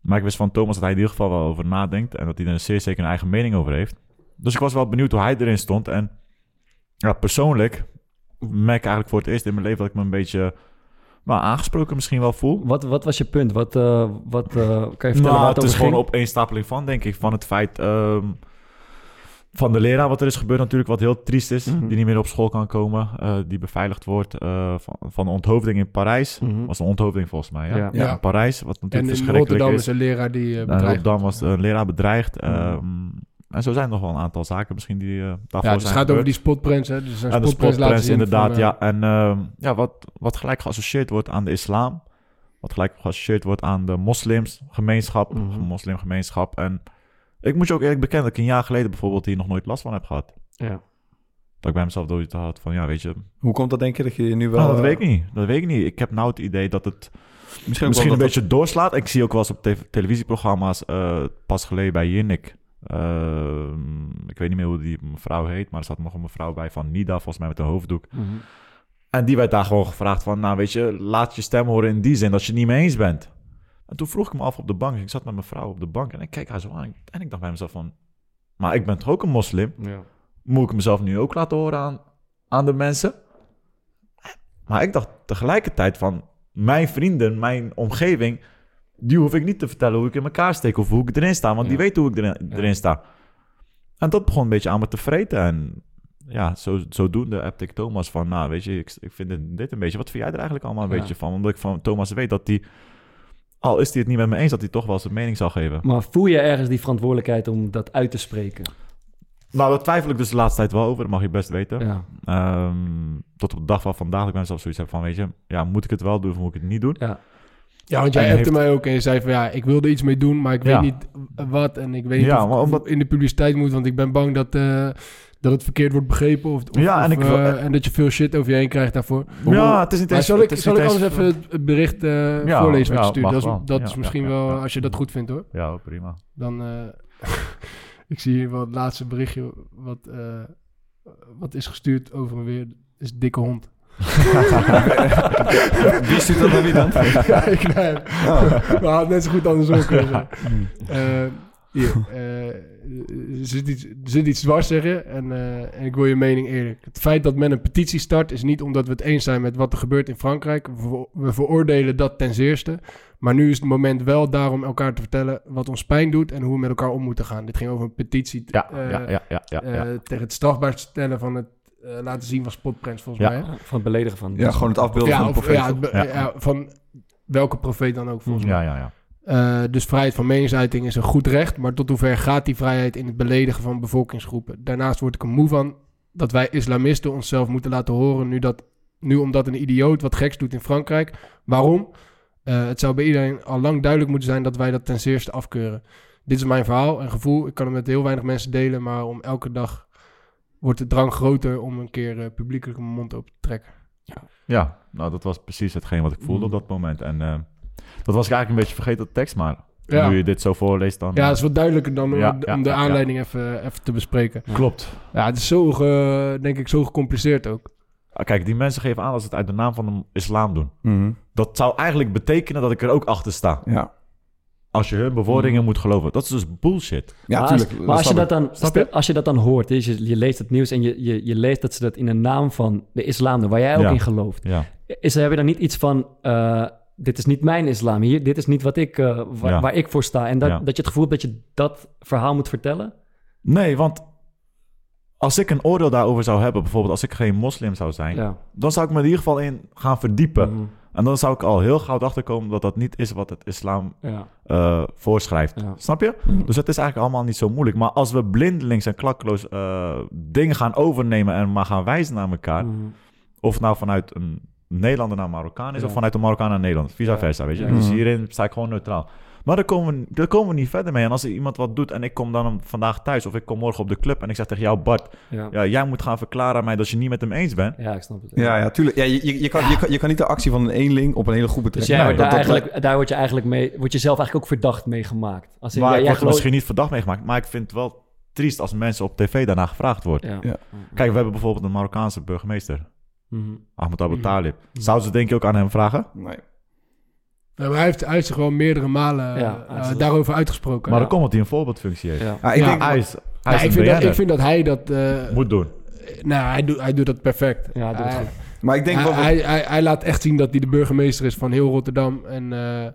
Maar ik wist van Thomas dat hij in ieder geval wel over nadenkt. En dat hij er zeer zeker een eigen mening over heeft. Dus ik was wel benieuwd hoe hij erin stond. En ja, persoonlijk merk ik eigenlijk voor het eerst in mijn leven... dat ik me een beetje maar aangesproken misschien wel voel. Wat, wat was je punt? Wat, uh, wat uh, kan je vertellen? Nou, het is gewoon op één stapeling van, denk ik. Van het feit um, van de leraar wat er is gebeurd natuurlijk, wat heel triest is. Mm -hmm. Die niet meer op school kan komen. Uh, die beveiligd wordt van, van de onthoofding in Parijs. Mm -hmm. Was een onthoofding volgens mij, ja. ja. ja. In Parijs, wat natuurlijk en verschrikkelijk Rotterdam is. is een leraar die bedreigd In Rotterdam was een leraar bedreigd. Mm -hmm. um, en zo zijn er nog wel een aantal zaken misschien die uh, daarvoor ja, het gaat over die spotprints, hè? Dus ja, de spotprints inderdaad, van, uh... ja. En uh, ja, wat, wat gelijk geassocieerd wordt aan de islam. Wat gelijk geassocieerd wordt aan de moslimsgemeenschap, mm -hmm. moslimgemeenschap. En ik moet je ook eerlijk bekennen dat ik een jaar geleden bijvoorbeeld hier nog nooit last van heb gehad. Ja. Dat ik bij mezelf dood had van, ja, weet je... Hoe komt dat denk je dat je nu wel... Nou, dat weet ik niet. Dat weet ik niet. Ik heb nou het idee dat het misschien, misschien een beetje doorslaat. Ik zie ook wel eens op te televisieprogramma's pas geleden bij Jinnik uh, ik weet niet meer hoe die mevrouw heet, maar er zat nog een mevrouw bij van Nida, volgens mij met een hoofddoek. Mm -hmm. En die werd daar gewoon gevraagd van, nou weet je, laat je stem horen in die zin dat je het niet mee eens bent. En toen vroeg ik me af op de bank, ik zat met mijn vrouw op de bank en ik keek haar zo aan en ik dacht bij mezelf van, maar ik ben toch ook een moslim? Ja. Moet ik mezelf nu ook laten horen aan, aan de mensen? Maar ik dacht tegelijkertijd van, mijn vrienden, mijn omgeving die hoef ik niet te vertellen hoe ik in elkaar steek of hoe ik erin sta, want die weet hoe ik erin, erin, sta. En dat begon een beetje aan me te vreten. En ja, zo, zodoende heb ik Thomas van, nou weet je, ik, ik vind dit een beetje, wat vind jij er eigenlijk allemaal een beetje van? Omdat ik van Thomas weet dat hij, al is hij het niet met me eens, dat hij toch wel zijn mening zal geven. Maar voel je ergens die verantwoordelijkheid om dat uit te spreken? Nou, daar twijfel ik dus de laatste tijd wel over, dat mag je best weten. Ja. Um, tot op de dag van vandaag, ik ben zelf zoiets heb van, weet je, ja, moet ik het wel doen of moet ik het niet doen? Ja. Ja, want jij hebt mij ook en je zei van ja, ik wilde iets mee doen, maar ik weet niet wat. En ik weet niet ja, of, omdat... in de publiciteit moet, want ik ben bang dat, uh, dat het verkeerd wordt begrepen. Of, of ja, en, ik, uh, en dat je veel shit over je heen krijgt daarvoor. Ja, het is niet eens... Zal ik, zal ik anders even het bericht uh, ja, voorlezen wat je stuurt? Dat is, dat is misschien wel, als je dat goed vindt hoor. Ja, prima. Dan, ik zie hier wel het laatste berichtje wat, wat is gestuurd over en weer. is dikke hond. wie stuurt dat naar wie dan? ja, ik nee. Oh. Maar net zo goed andersom kunnen zijn. Uh, hier, uh, er, zit iets, er zit iets dwars zeggen en, uh, en ik wil je mening eerlijk. Het feit dat men een petitie start is niet omdat we het eens zijn met wat er gebeurt in Frankrijk. We, we veroordelen dat ten zeerste. Maar nu is het moment wel daarom elkaar te vertellen wat ons pijn doet en hoe we met elkaar om moeten gaan. Dit ging over een petitie ja, ja, ja, tegen het strafbaar stellen van het uh, laten zien van spotprints volgens mij. Hè? Van het beledigen van. Ja, gewoon het afbeelden ja, van de profeet. Ja, ja, van welke profeet dan ook volgens mij. Ja, ja, ja. Uh, dus vrijheid van meningsuiting is een goed recht, maar tot hoever gaat die vrijheid in het beledigen van bevolkingsgroepen? Daarnaast word ik er moe van dat wij islamisten onszelf moeten laten horen nu, dat, nu omdat een idioot wat geks doet in Frankrijk. Waarom? Uh, het zou bij iedereen al lang duidelijk moeten zijn dat wij dat ten zeerste afkeuren. Dit is mijn verhaal en gevoel. Ik kan het met heel weinig mensen delen, maar om elke dag wordt de drang groter om een keer uh, publiekelijk mijn mond open te trekken. Ja. ja, nou dat was precies hetgeen wat ik voelde op mm. dat moment. En uh, dat was ik eigenlijk een beetje vergeten de tekst, maar ja. nu je dit zo voorleest dan... Ja, het is wat duidelijker dan ja, om, de aanleiding Even, even te bespreken. Klopt. Ja, het is zo, ge, denk ik, zo gecompliceerd ook. Ah, kijk, die mensen geven aan dat ze het uit de naam van de islam doen. Mm Dat zou eigenlijk betekenen dat ik er ook achter sta. Ja als je hun bewoordingen mm. moet geloven. Dat is dus bullshit. Ja, maar Als, maar als je, dat dan, als je dat dan hoort, je, je, leest het nieuws en je, je, je leest dat ze dat in de naam van de islam doen, waar jij ook in gelooft. Ja. Is, heb je dan niet iets van, uh, dit is niet mijn islam, hier, dit is niet wat ik, uh, waar, waar, ik voor sta. En dat, dat je het gevoel hebt dat je dat verhaal moet vertellen? Nee, want als ik een oordeel daarover zou hebben, bijvoorbeeld als ik geen moslim zou zijn, dan zou ik me in ieder geval in gaan verdiepen. Mm en dan zou ik al heel gauw achterkomen dat dat niet is wat het islam ja. uh, voorschrijft. Snap je? Mhm. Dus het is eigenlijk allemaal niet zo moeilijk. Maar als we blindelings en klakkeloos uh, dingen gaan overnemen en maar gaan wijzen naar elkaar, mm. of nou vanuit een Nederlander naar Marokkaan is, of vanuit een Marokkaan naar Nederland, vice versa, weet je. Dus mhm. hierin sta ik gewoon neutraal. Maar daar komen, we, daar komen we niet verder mee. En als er iemand wat doet en ik kom dan vandaag thuis of ik kom morgen op de club en ik zeg tegen jou, Bart, ja. jij moet gaan verklaren aan mij dat je niet met hem eens bent. Ja, ik snap het. Ja, ja, tuurlijk. Ja, je, je, kan, Je, kan, je kan niet de actie van een eenling op een hele groep betrekken. Dus jij daar, eigenlijk, daar word je eigenlijk mee, word je zelf eigenlijk ook verdacht mee gemaakt. Als maar ik word misschien niet verdacht meegemaakt, maar ik vind het wel triest als mensen op tv daarna gevraagd worden. Ja. Kijk, we hebben bijvoorbeeld een Marokkaanse burgemeester, mm Ahmed Abu Talib. Mm Zouden ze denk je ook aan hem vragen? Nee hij, heeft, hij zich gewoon meerdere malen uh, daarover uitgesproken. Maar dan komt dat hij een voorbeeldfunctie heeft. Ja. ik, denk, hij is, hij is ik, vind dat, ik, vind dat, hij dat... Uh, Moet doen. Nou, hij, doet, hij doet dat perfect. Ja, hij doet het goed. Maar ik denk hij, hij, hij, hij, laat echt zien dat hij de burgemeester is van heel Rotterdam. En, uh, en,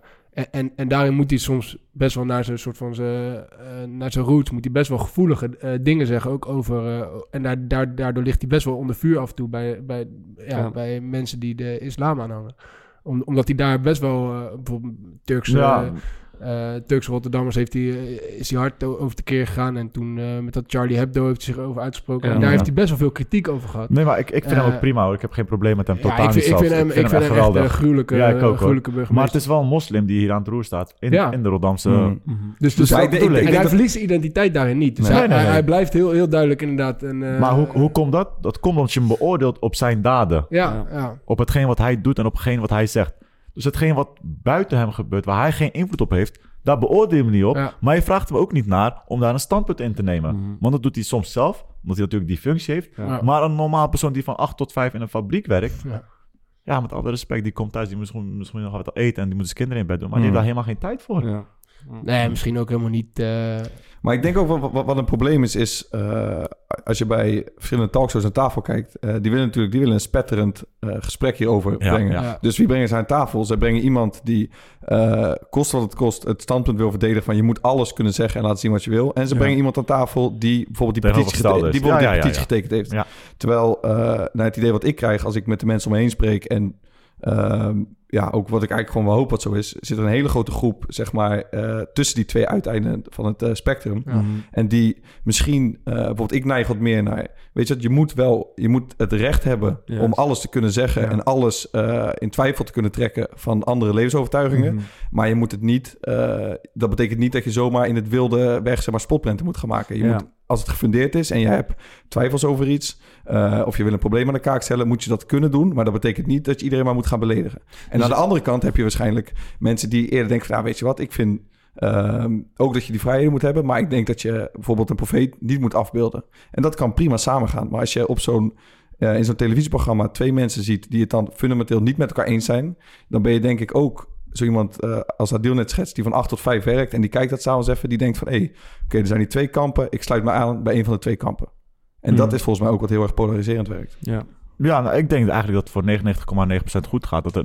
en, en, daarin moet hij soms best wel naar zijn soort van zijn, naar zijn roots... moet hij best wel gevoelige dingen zeggen. Ook over... en daar, daar, daardoor ligt hij best wel onder vuur af en toe... bij, bij, ja, ja. bij mensen die de islam aanhangen omdat hij daar best wel uh, bijvoorbeeld Turkse. Uh, Turkse Rotterdammers heeft hij, eh, is hij hard over de keer gegaan. En toen uh, met dat Charlie Hebdo heeft hij zich over uitgesproken. en daar heeft hij best wel veel kritiek over gehad. Nee, maar ik, ik vind hem ook prima hoor. Ik heb geen probleem met hem. Totaal ik vind, niet ik vind hem, ik vind, hem, echt een gruwelijke, ja, ik ook, gruwelijke burgemeester. Maar het is wel een moslim die hier aan het roer staat. In, ja. in de Rotterdamse... Mm. Mm Dus, dus, dus ik, ik, en hij verliest zijn identiteit daarin niet. Dus nee, hij, nee, nee. hij, blijft heel, heel duidelijk inderdaad. En, maar hoe, hoe komt dat? Dat komt omdat je hem beoordeelt op zijn daden. Ja, ja. Op hetgeen wat hij doet en op hetgeen wat hij zegt. Dus hetgeen wat buiten hem gebeurt, waar hij geen invloed op heeft, daar beoordeel je hem niet op. Maar je vraagt hem ook niet naar om daar een standpunt in te nemen. Mhm. Want dat doet hij soms zelf, omdat hij natuurlijk die functie heeft. Maar een normaal persoon die van 8 tot 5 in een fabriek werkt. Ja. ja met alle respect, die komt thuis, die moet misschien, misschien nog wat eten en die moet zijn kinderen in bed doen. Maar die heeft daar helemaal geen tijd voor. Nee, misschien ook helemaal niet. Uh... Maar ik denk ook wat, wat, een probleem is, is uh, als je bij verschillende talkshows aan tafel kijkt, uh, die willen natuurlijk die willen een spetterend gesprek hierover brengen. Ja. Dus wie brengen ze aan tafel? Ze brengen iemand die kost wat het kost het standpunt wil verdedigen van je moet alles kunnen zeggen en laten zien wat je wil. En ze brengen iemand aan tafel die bijvoorbeeld die petitie, gete die bijvoorbeeld die petitie getekend heeft. Terwijl naar het idee wat ik krijg als ik met de mensen om me heen spreek en Ehm, ja, ook wat ik eigenlijk gewoon wel hoop wat zo is, zit er een hele grote groep, zeg maar, uh, tussen die twee uiteinden van het uh, spectrum. Ja. En die misschien, uh, bijvoorbeeld, ik neig wat meer naar, weet je, je moet wel, je moet het recht hebben yes. om alles te kunnen zeggen ja. en alles in twijfel te kunnen trekken van andere levensovertuigingen. Mm -hmm. Maar je moet het niet, dat betekent niet dat je zomaar in het wilde weg, zeg maar, spotprenten moet gaan maken. Je moet als het gefundeerd is en je hebt twijfels over iets, uh, of je wil een probleem aan de kaak stellen, moet je dat kunnen doen. Maar dat betekent niet dat je iedereen maar moet gaan beledigen. En dus aan de andere kant heb je waarschijnlijk mensen die eerder denken van, nou weet je wat, ik vind uh, ook dat je die vrijheden moet hebben, maar ik denk dat je bijvoorbeeld een profeet niet moet afbeelden. En dat kan prima samengaan. Maar als je op zo'n uh, in zo'n televisieprogramma twee mensen ziet die het dan fundamenteel niet met elkaar eens zijn, dan ben je denk ik ook zo iemand uh, als Adil net schetst, die van 8 tot 5 werkt en die kijkt dat s'avonds even, die denkt van hé, hey, oké, okay, er zijn die twee kampen, ik sluit me aan bij een van de twee kampen. En mm. dat is volgens mij ook wat heel erg polariserend werkt. Ja, ja nou, ik denk eigenlijk dat het voor 99,9% goed gaat. Dat er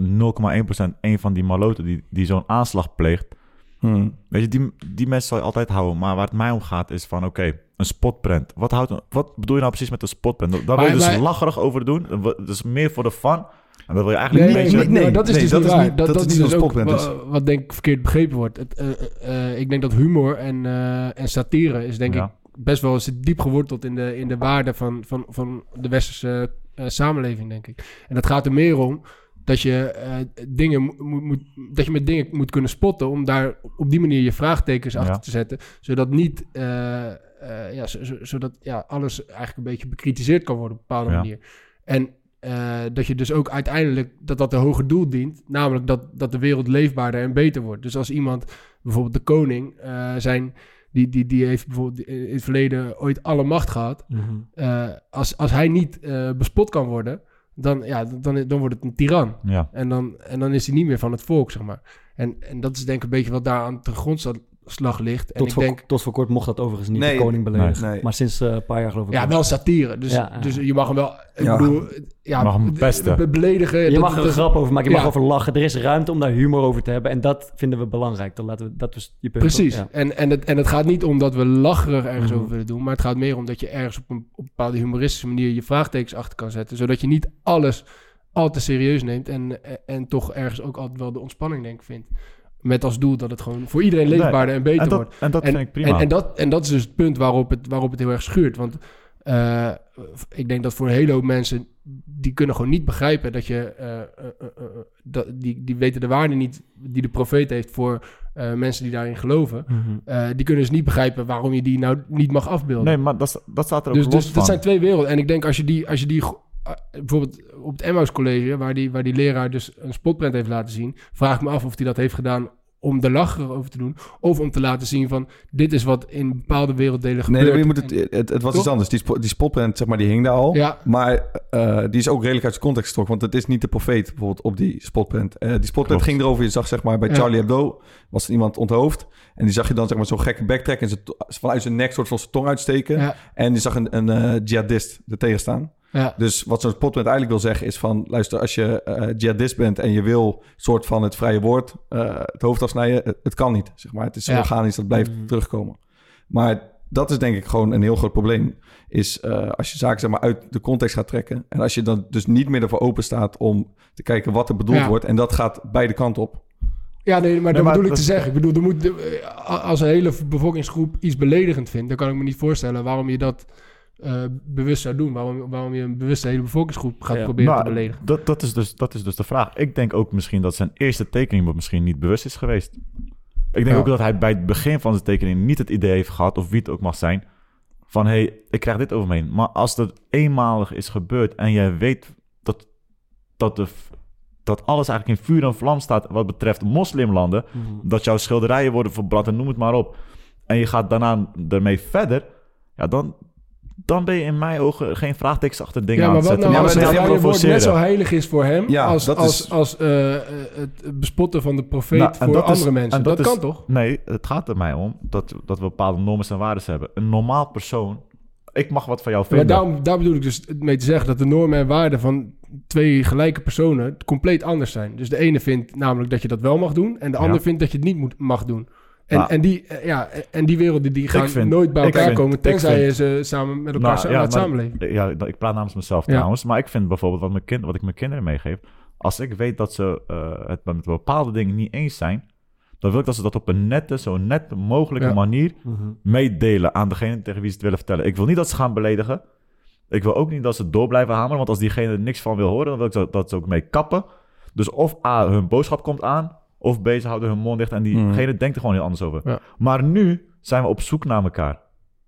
0,1% een van die maloten die, die zo'n aanslag pleegt. Hmm. Weet je, die, die mensen zal je altijd houden. Maar waar het mij om gaat is van, oké, okay, een spotprint. Wat, houdt, wat bedoel je nou precies met een spotprint? Daar wil je dus wij... lacherig over doen. Dat is meer voor de fun. En dat wil je eigenlijk nee, beetje... Nee, nee, dat is dus dat niet is waar. Niet, dat, dat, dat, is dus ook wat, wat denk ik verkeerd begrepen wordt. Het, uh, uh, ik denk dat humor en, uh, en satire is denk ja. ik best wel eens diep geworteld in de, in de waarde van, van, van de westerse samenleving, denk ik. En dat gaat er meer om dat je, dingen moet, moet, dat je met dingen moet kunnen spotten... om daar op die manier je vraagtekens ja. achter te zetten... zodat niet... Ja, zodat ja, alles eigenlijk een beetje bekritiseerd kan worden op een bepaalde ja. manier. En uh, dat je dus ook uiteindelijk dat dat een hoger doel dient. Namelijk dat, dat de wereld leefbaarder en beter wordt. Dus als iemand, bijvoorbeeld de koning, uh, zijn, die, die, die heeft bijvoorbeeld in het verleden ooit alle macht gehad. Mm-hmm. Uh, als, als hij niet bespot kan worden, dan, ja, dan, dan wordt het een tiran. Ja. En, dan, en dan is hij niet meer van het volk, zeg maar. En, en dat is denk ik een beetje wat daar aan de grondslag slag ligt. En tot, ik voor, denk, tot voor kort mocht dat overigens niet nee, de koning beledigen. Nee. Maar sinds uh, een paar jaar geloof ik. Ja, wel satire. Dus, ja, dus je mag hem wel... Ik ja. bedoel, ja, mag hem pesten. beledigen. Je dat, mag er een grap over maken. Je mag over lachen. Er is ruimte om daar humor over te hebben. En dat vinden we belangrijk. Dan laten we, dat was je punt. Precies. Op, en, en, het, en het gaat niet om dat we lacherig ergens mm-hmm. over willen doen. Maar het gaat meer om dat je ergens op een, op een bepaalde humoristische manier je vraagtekens achter kan zetten. Zodat je niet alles al te serieus neemt. En, en toch ergens ook altijd wel de ontspanning denk ik vindt. Met als doel dat het gewoon voor iedereen leefbaarder en beter en dat, wordt. En dat en, vind ik prima. En, en, dat, en dat is dus het punt waarop het, waarop het heel erg schuurt. Want uh, ik denk dat voor een hele hoop mensen... die kunnen gewoon niet begrijpen dat je... Uh, uh, dat, die, die weten de waarde niet die de profeet heeft... voor mensen die daarin geloven. Mm-hmm. die kunnen dus niet begrijpen waarom je die nou niet mag afbeelden. Nee, maar dat, dat staat er ook dus, los dus, van. Dat zijn twee werelden. En ik denk als je die... Als je die bijvoorbeeld op het Emmaus College, waar die, waar die leraar dus een spotprint heeft laten zien, vraag ik me af of hij dat heeft gedaan om de lacher over te doen, of om te laten zien van dit is wat in bepaalde werelddelen gebeurt. Nee, je moet het, het, het was Toch? iets anders. Die, die spotprint, zeg maar, die hing daar al. Ja. Maar uh, die is ook redelijk uit zijn context getrokken, want het is niet de profeet bijvoorbeeld op die spotprint. Uh, die spotprint Klopt. ging erover, je zag zeg maar bij ja. Charlie Hebdo was er iemand onthoofd en die zag je dan zeg maar zo'n gekke backtrack en vanuit zijn nek soort van zijn tong uitsteken ja. en die zag een, een uh, jihadist er tegen staan. Ja. Dus wat zo'n spotprint eigenlijk wil zeggen is van... luister, als je uh, jihadist bent en je wil soort van het vrije woord... Uh, het hoofd afsnijden, het, het, kan niet, zeg maar. Het is ja. organisch, dat blijft mm. terugkomen. Maar dat is denk ik gewoon een heel groot probleem. Is uh, als je zaken zeg maar, uit de context gaat trekken... en als je dan dus niet meer ervoor open staat om te kijken wat er bedoeld ja. wordt... en dat gaat beide kanten op. Ja, nee, maar nee, dat maar bedoel ik te zeggen. Ik bedoel, er moet, als een hele bevolkingsgroep iets beledigend vindt... dan kan ik me niet voorstellen waarom je dat uh, bewust zou doen. Waarom, waarom je een bewuste hele bevolkingsgroep gaat ja, proberen maar te beledigen. Dat, dat, is dus, dat is dus de vraag. Ik denk ook misschien dat zijn eerste tekening misschien niet bewust is geweest. Ik denk ja. ook dat hij bij het begin van zijn tekening niet het idee heeft gehad, of wie het ook mag zijn, van hé, hey, ik krijg dit over me heen. Maar als dat eenmalig is gebeurd en jij weet dat, dat, de, dat alles eigenlijk in vuur en vlam staat wat betreft moslimlanden, mm-hmm. dat jouw schilderijen worden verbrand en noem het maar op, en je gaat daarna ermee verder, ja, dan, dan ben je in mijn ogen geen vraagtekens achter dingen ja, maar aan het zetten. Nou, ja, maar het woord net zo heilig is voor hem ja, als, dat als, is... als uh, het bespotten van de profeet nou, voor andere is, mensen. Dat, dat kan toch? Nee, het gaat er mij om dat, dat we bepaalde normen en waarden hebben. Een normaal persoon, ik mag wat van jou vinden. Maar daarom, daar bedoel ik dus mee te zeggen dat de normen en waarden van twee gelijke personen compleet anders zijn. Dus de ene vindt namelijk dat je dat wel mag doen en de ander vindt dat je het niet moet, mag doen. En, nou, en, die, ja, en die werelden die gaan vind, nooit bij elkaar vind, komen... tenzij vind, ze samen met elkaar nou, ja, maar, samenleven. Ja, ik praat namens mezelf ja. trouwens. Maar ik vind bijvoorbeeld wat, mijn kind, wat ik mijn kinderen meegeef... Als ik weet dat ze uh, het met bepaalde dingen niet eens zijn, dan wil ik dat ze dat op een nette, zo net mogelijke manier mhm. meedelen aan degene tegen wie ze het willen vertellen. Ik wil niet dat ze gaan beledigen. Ik wil ook niet dat ze door blijven hameren, want als diegene er niks van wil horen, dan wil ik dat, dat ze ook mee kappen. Dus of A, hun boodschap komt aan, of B, ze houden hun mond dicht en diegene mm. denkt er gewoon heel anders over. Maar nu zijn we op zoek naar elkaar.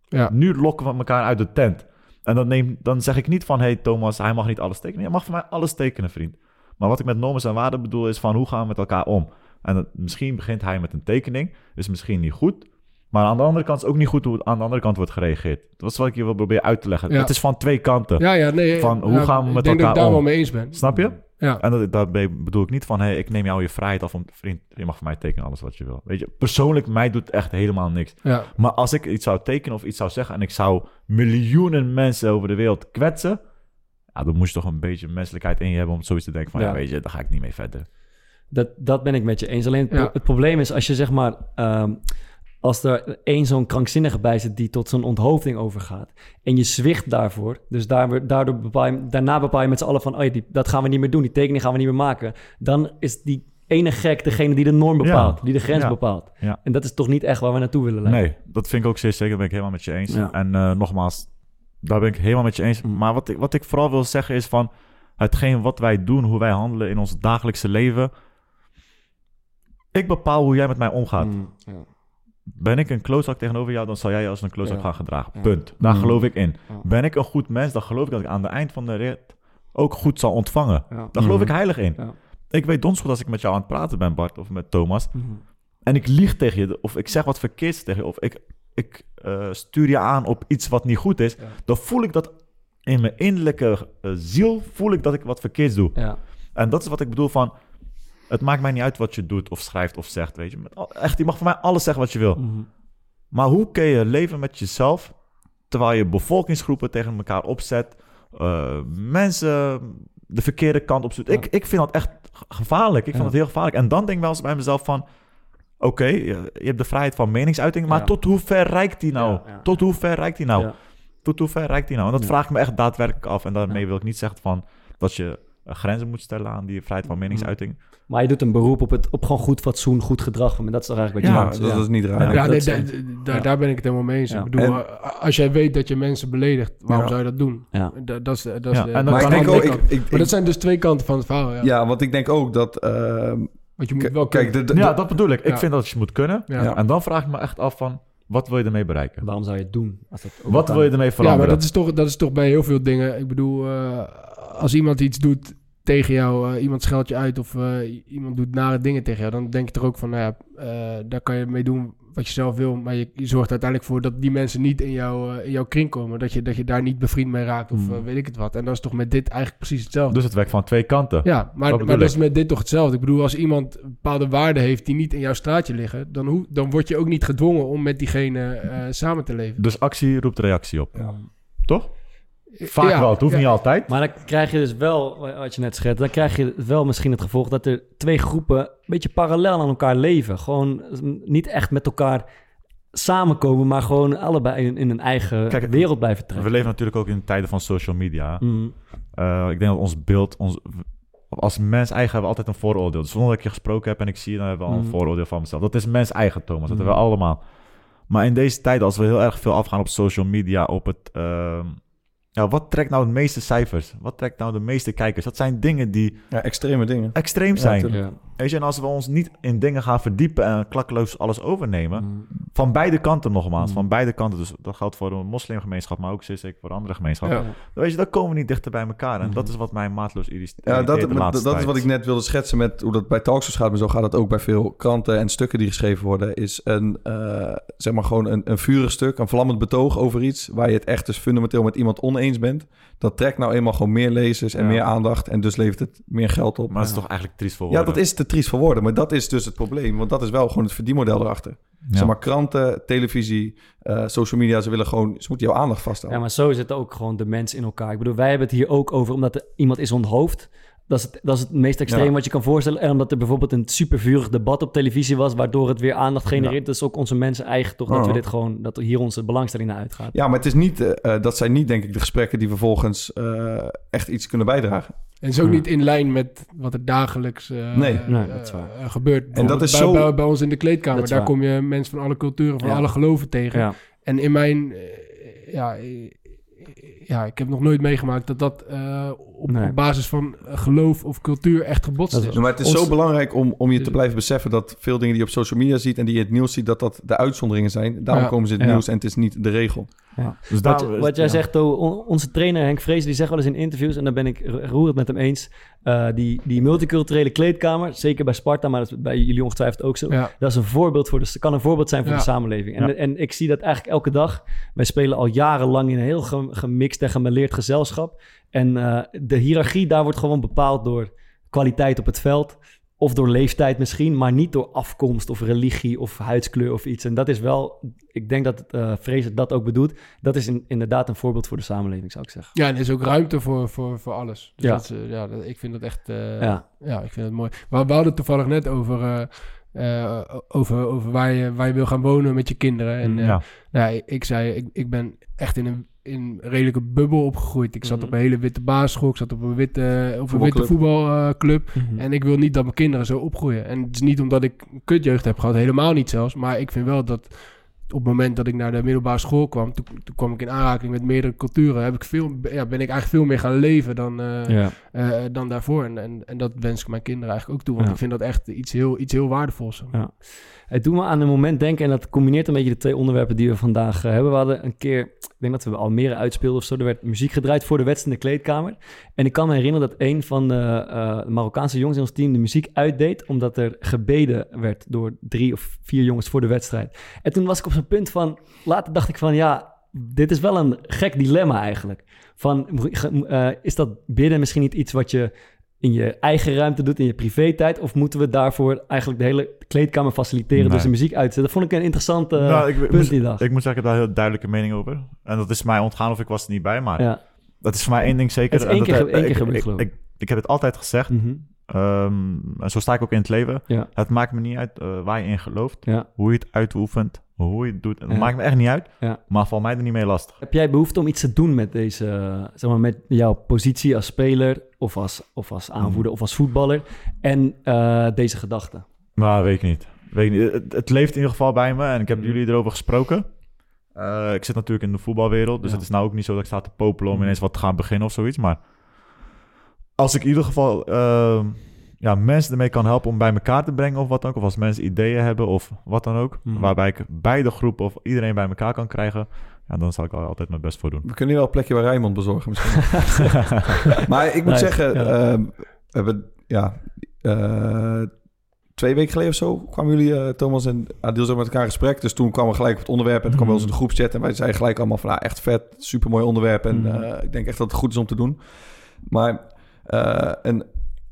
Ja. Nu lokken we elkaar uit de tent. En dan, neem, dan zeg ik niet van, hey Thomas, hij mag niet alles tekenen. Je mag voor mij alles tekenen, vriend. Maar wat ik met normen en waarden bedoel is van, hoe gaan we met elkaar om? En misschien begint hij met een tekening, is misschien niet goed. Maar aan de andere kant is ook niet goed hoe aan de andere kant wordt gereageerd. Dat is wat ik je wil proberen uit te leggen. Het is van twee kanten. Ja, ja, nee. Van hoe gaan we met elkaar om? Ik denk dat ik daar wel mee eens ben. Snap je? Ja. En dat, bedoel ik niet van, hey, ik neem jou je vrijheid af om, vriend, je mag voor mij tekenen alles wat je wil. Weet je, persoonlijk, mij doet echt helemaal niks. Ja. Maar als ik iets zou tekenen of iets zou zeggen en ik zou miljoenen mensen over de wereld kwetsen, ja, dan moest je toch een beetje menselijkheid in je hebben om zoiets te denken van, ja, weet je, daar ga ik niet mee verder. Dat, dat ben ik met je eens. Alleen het, probleem is als je zeg maar. Ehm, als er één zo'n krankzinnige bij zit die tot zo'n onthoofding overgaat. en je zwicht daarvoor. dus daardoor bepaal je, daarna bepaal je met z'n allen van. Oh, die, dat gaan we niet meer doen, die tekening gaan we niet meer maken. Dan is die ene gek degene die de norm bepaalt, die de grens bepaalt. Ja. En dat is toch niet echt waar we naartoe willen leiden. Nee, dat vind ik ook zeer zeker. ben ik helemaal met je eens. En uh, nogmaals, daar ben ik helemaal met je eens. Mm. Maar wat ik, wat ik vooral wil zeggen is van. hetgeen wat wij doen, hoe wij handelen in ons dagelijkse leven ik bepaal hoe jij met mij omgaat. Mm, ja. Ben ik een klootzak tegenover jou, dan zal jij je als een klootzak gaan gedragen. Punt. Daar mm. geloof ik in. Ben ik een goed mens, dan geloof ik dat ik aan het eind van de rit ook goed zal ontvangen. Daar geloof ik mm. heilig in. Ik weet dons goed als ik met jou aan het praten ben, Bart, of met Thomas. En ik lieg tegen je, of ik zeg wat verkeerds tegen je, of ik, ik uh, stuur je aan op iets wat niet goed is. Dan voel ik dat in mijn innerlijke uh, ziel, voel ik dat ik wat verkeerds doe. En dat is wat ik bedoel van het maakt mij niet uit wat je doet of schrijft of zegt, weet je. Echt, je mag voor mij alles zeggen wat je wil. Mhm. Maar hoe kun je leven met jezelf terwijl je bevolkingsgroepen tegen elkaar opzet, uh, mensen de verkeerde kant op zoekt? Ik, ik vind dat echt gevaarlijk. Ik vind dat heel gevaarlijk. En dan denk ik wel eens bij mezelf van, oké, je, hebt de vrijheid van meningsuiting, maar tot hoe ver reikt die nou? Tot hoe ver reikt die nou? Tot hoe ver reikt die nou? En dat vraag ik me echt daadwerkelijk af. En daarmee wil ik niet zeggen van dat je grenzen moet stellen aan die vrijheid van meningsuiting. Maar je doet een beroep op, het, op gewoon goed fatsoen, goed gedrag. En dat is toch eigenlijk wat je ja, dat is niet raar. Ja, daar, daar ben ik het helemaal mee eens. Ik bedoel, als jij weet dat je mensen beledigt, waarom zou je dat doen? Ja. Dat, dat is, dat is de, maar, ik denk ook, ik, ik, maar dat zijn dus twee kanten van het verhaal. Ja, ja want ik denk ook dat... Uh, want je moet wel kijk, Ja, dat bedoel ik. Ik vind dat je moet kunnen. En dan vraag ik me echt af van... Wat wil je ermee bereiken? Waarom zou je het doen? Als wat wil je ermee veranderen? Ja, maar dat is toch, dat is toch bij heel veel dingen. Ik bedoel, uh, als iemand iets doet tegen jou, uh, iemand scheldt je uit of uh, iemand doet nare dingen tegen jou, dan denk je er ook van, nou ja, uh, daar kan je mee doen wat je zelf wil, maar je, je, zorgt uiteindelijk voor dat die mensen niet in, jou, in jouw kring komen, dat je, dat je daar niet bevriend mee raakt of hmm. weet ik het wat. En dat is toch met dit eigenlijk precies hetzelfde. Dus het werkt van twee kanten. Ja, maar, dat, maar dat is met dit toch hetzelfde. Ik bedoel, als iemand bepaalde waarden heeft die niet in jouw straatje liggen, dan, hoe, dan word je ook niet gedwongen om met diegene samen te leven. Dus actie roept reactie op. Ja. Toch? Vaak wel, het hoeft niet altijd. Maar dan krijg je dus wel, wat je net schetst, dan krijg je wel misschien het gevolg dat er twee groepen een beetje parallel aan elkaar leven. Gewoon niet echt met elkaar samenkomen, maar gewoon allebei in, in een eigen Kijk, wereld blijven trekken. We leven natuurlijk ook in tijden van social media. Mm. Uh, ik denk dat ons beeld, ons, als mens eigen hebben we altijd een vooroordeel. Dus zonder dat ik je gesproken heb en ik zie je, dan hebben we al een mm. vooroordeel van mezelf. Dat is mens eigen, Thomas. Dat hebben we mm. allemaal. Maar in deze tijd, als we heel erg veel afgaan op social media, op het... Uh, ja, wat trekt nou de meeste cijfers? Wat trekt nou de meeste kijkers? Dat zijn dingen die... Ja, extreme dingen. Extreem zijn. Ja, Weet je, en als we ons niet in dingen gaan verdiepen en klakkeloos alles overnemen... Mm. Van beide kanten nogmaals, mm. van beide kanten. Dus dat geldt voor de moslimgemeenschap, maar ook zeker voor andere gemeenschappen. Dan, weet je, dan komen we niet dichter bij elkaar. En mm. dat is wat mij maatloos irriteert Ja, dat, dat, is wat ik net wilde schetsen met hoe dat bij talkshows gaat. Maar zo gaat het ook bij veel kranten en stukken die geschreven worden. Is een, uh, zeg maar gewoon een, een vurig stuk, een vlammend betoog over iets... waar je het echt dus fundamenteel met iemand oneens bent, dat trekt nou eenmaal gewoon meer lezers en meer aandacht. En dus levert het meer geld op. Maar het is toch eigenlijk triest voor woorden? Ja, dat is te triest voor woorden. Maar dat is dus het probleem. Want dat is wel gewoon het verdienmodel erachter. Zeg maar kranten, televisie, uh, social media, ze willen gewoon, ze moeten jouw aandacht vasthouden. Ja, maar zo is het ook gewoon de mens in elkaar. Ik bedoel, wij hebben het hier ook over omdat er iemand is onthoofd. Dat is, het, dat is het meest extreem wat je kan voorstellen. En omdat er bijvoorbeeld een supervurig debat op televisie was, waardoor het weer aandacht genereert. Dat is ook onze mensen eigen toch, dat we dit gewoon, dat hier onze belangstelling naar uitgaat. Ja, maar het is niet, uh, dat zijn niet denk ik de gesprekken die vervolgens uh, echt iets kunnen bijdragen. En is ook niet in lijn met wat er dagelijks uh, nee, nee, dat is waar. gebeurt. En dat is bij, zo... bij, bij, ons in de kleedkamer, daar kom je mensen van alle culturen, van alle geloven tegen. En in mijn, ja, ja, ik heb nog nooit meegemaakt dat dat op, basis van geloof of cultuur echt gebotst is. maar het is zo belangrijk om, om je te blijven beseffen dat veel dingen die je op social media ziet en die je in het nieuws ziet, dat dat de uitzonderingen zijn. Daarom komen ze in het nieuws en het is niet de regel. Ja. Dus wat, wat jij zegt, onze trainer Henk Vrees, die zegt wel eens in interviews, en daar ben ik roerend met hem eens, uh, die, die multiculturele kleedkamer, zeker bij Sparta, maar dat is bij jullie ongetwijfeld ook zo, dat is een voorbeeld voor de, kan een voorbeeld zijn voor de samenleving. En, en ik zie dat eigenlijk elke dag. Wij spelen al jarenlang in een heel gemixt en gemeleerd gezelschap. En uh, de hiërarchie daar wordt gewoon bepaald door kwaliteit op het veld. Of door leeftijd misschien, maar niet door afkomst of religie of huidskleur of iets. En dat is wel, ik denk dat uh, dat ook bedoelt. Dat is in, inderdaad een voorbeeld voor de samenleving, zou ik zeggen. Ja, en er is ook ruimte voor, voor, voor alles. Dus ja. Dat, uh, ja, dat, ik vind dat echt, uh, ja. ja, ik vind het mooi. Maar we hadden het toevallig net over, over, over waar, je, waar je wil gaan wonen met je kinderen. En ja. nou, ik zei, ik, ik ben echt in een in een redelijke bubbel opgegroeid. Ik zat mhm. op een hele witte basisschool. Ik zat op een witte, op een witte voetbalclub. Mhm. En ik wil niet dat mijn kinderen zo opgroeien. En het is niet omdat ik een kutjeugd heb gehad. Helemaal niet zelfs. Maar ik vind wel dat op het moment dat ik naar de middelbare school kwam, toen, toen kwam ik in aanraking met meerdere culturen. Heb ik veel, ja, ben ik eigenlijk veel meer gaan leven dan, uh, uh, dan daarvoor. En, en, en, dat wens ik mijn kinderen eigenlijk ook toe. Want ik vind dat echt iets heel, iets heel waardevols. Ja. Het doet me aan een moment denken, en dat combineert een beetje de twee onderwerpen die we vandaag uh, hebben. We hadden een keer, ik denk dat we Almere uitspeelden of zo, er werd muziek gedraaid voor de wedstrijd in de kleedkamer. En ik kan me herinneren dat een van de Marokkaanse jongens in ons team de muziek uitdeed, omdat er gebeden werd door drie of vier jongens voor de wedstrijd. En toen was ik op zo'n punt van, later dacht ik van ja, dit is wel een gek dilemma eigenlijk. Van, uh, is dat bidden misschien niet iets wat je in je eigen ruimte doet, in je privé-tijd? Of moeten we daarvoor eigenlijk de hele kleedkamer faciliteren nee. dus de muziek uitzetten? Dat vond ik een interessante nou, ik, punt die dag. Ik moet zeggen, ik heb daar een heel duidelijke mening over. En dat is mij ontgaan of ik was er niet bij, maar ja. dat is voor mij één ding zeker. Het is één keer, één keer gebeurd, ik, ik, ik, heb het altijd gezegd. Mm -hmm. Um, en zo sta ik ook in het leven. Ja. Het maakt me niet uit uh, waar je in gelooft, ja. hoe je het uitoefent, hoe je het doet. Het maakt me echt niet uit, maar val mij er niet mee lastig. Heb jij behoefte om iets te doen met deze, zeg maar, met jouw positie als speler of als, of als aanvoerder of als voetballer en uh, deze gedachte? Nou, weet ik niet. Weet ik niet. Het, het, leeft in ieder geval bij me en ik heb mm. jullie erover gesproken. Uh, ik zit natuurlijk in de voetbalwereld, dus het is nou ook niet zo dat ik sta te popelen om mm. ineens wat te gaan beginnen of zoiets, maar als ik in ieder geval uh, ja, mensen ermee kan helpen om bij elkaar te brengen of wat dan ook. Of als mensen ideeën hebben of wat dan ook. Mhm. Waarbij ik beide groepen of iedereen bij elkaar kan krijgen. Ja, dan zal ik altijd mijn best voor doen. We kunnen wel een plekje bij Rijmond bezorgen misschien. maar ik moet zeggen, uh, we hebben ja, uh, twee weken geleden of zo kwamen jullie, uh, Thomas en Adil, zo met elkaar in gesprek. Dus toen kwamen we gelijk op het onderwerp en toen kwam mm. ons in de groepchat. En wij zeiden gelijk allemaal van, ah, echt vet, supermooi onderwerp. En mhm. ik denk echt dat het goed is om te doen. Maar uh, een,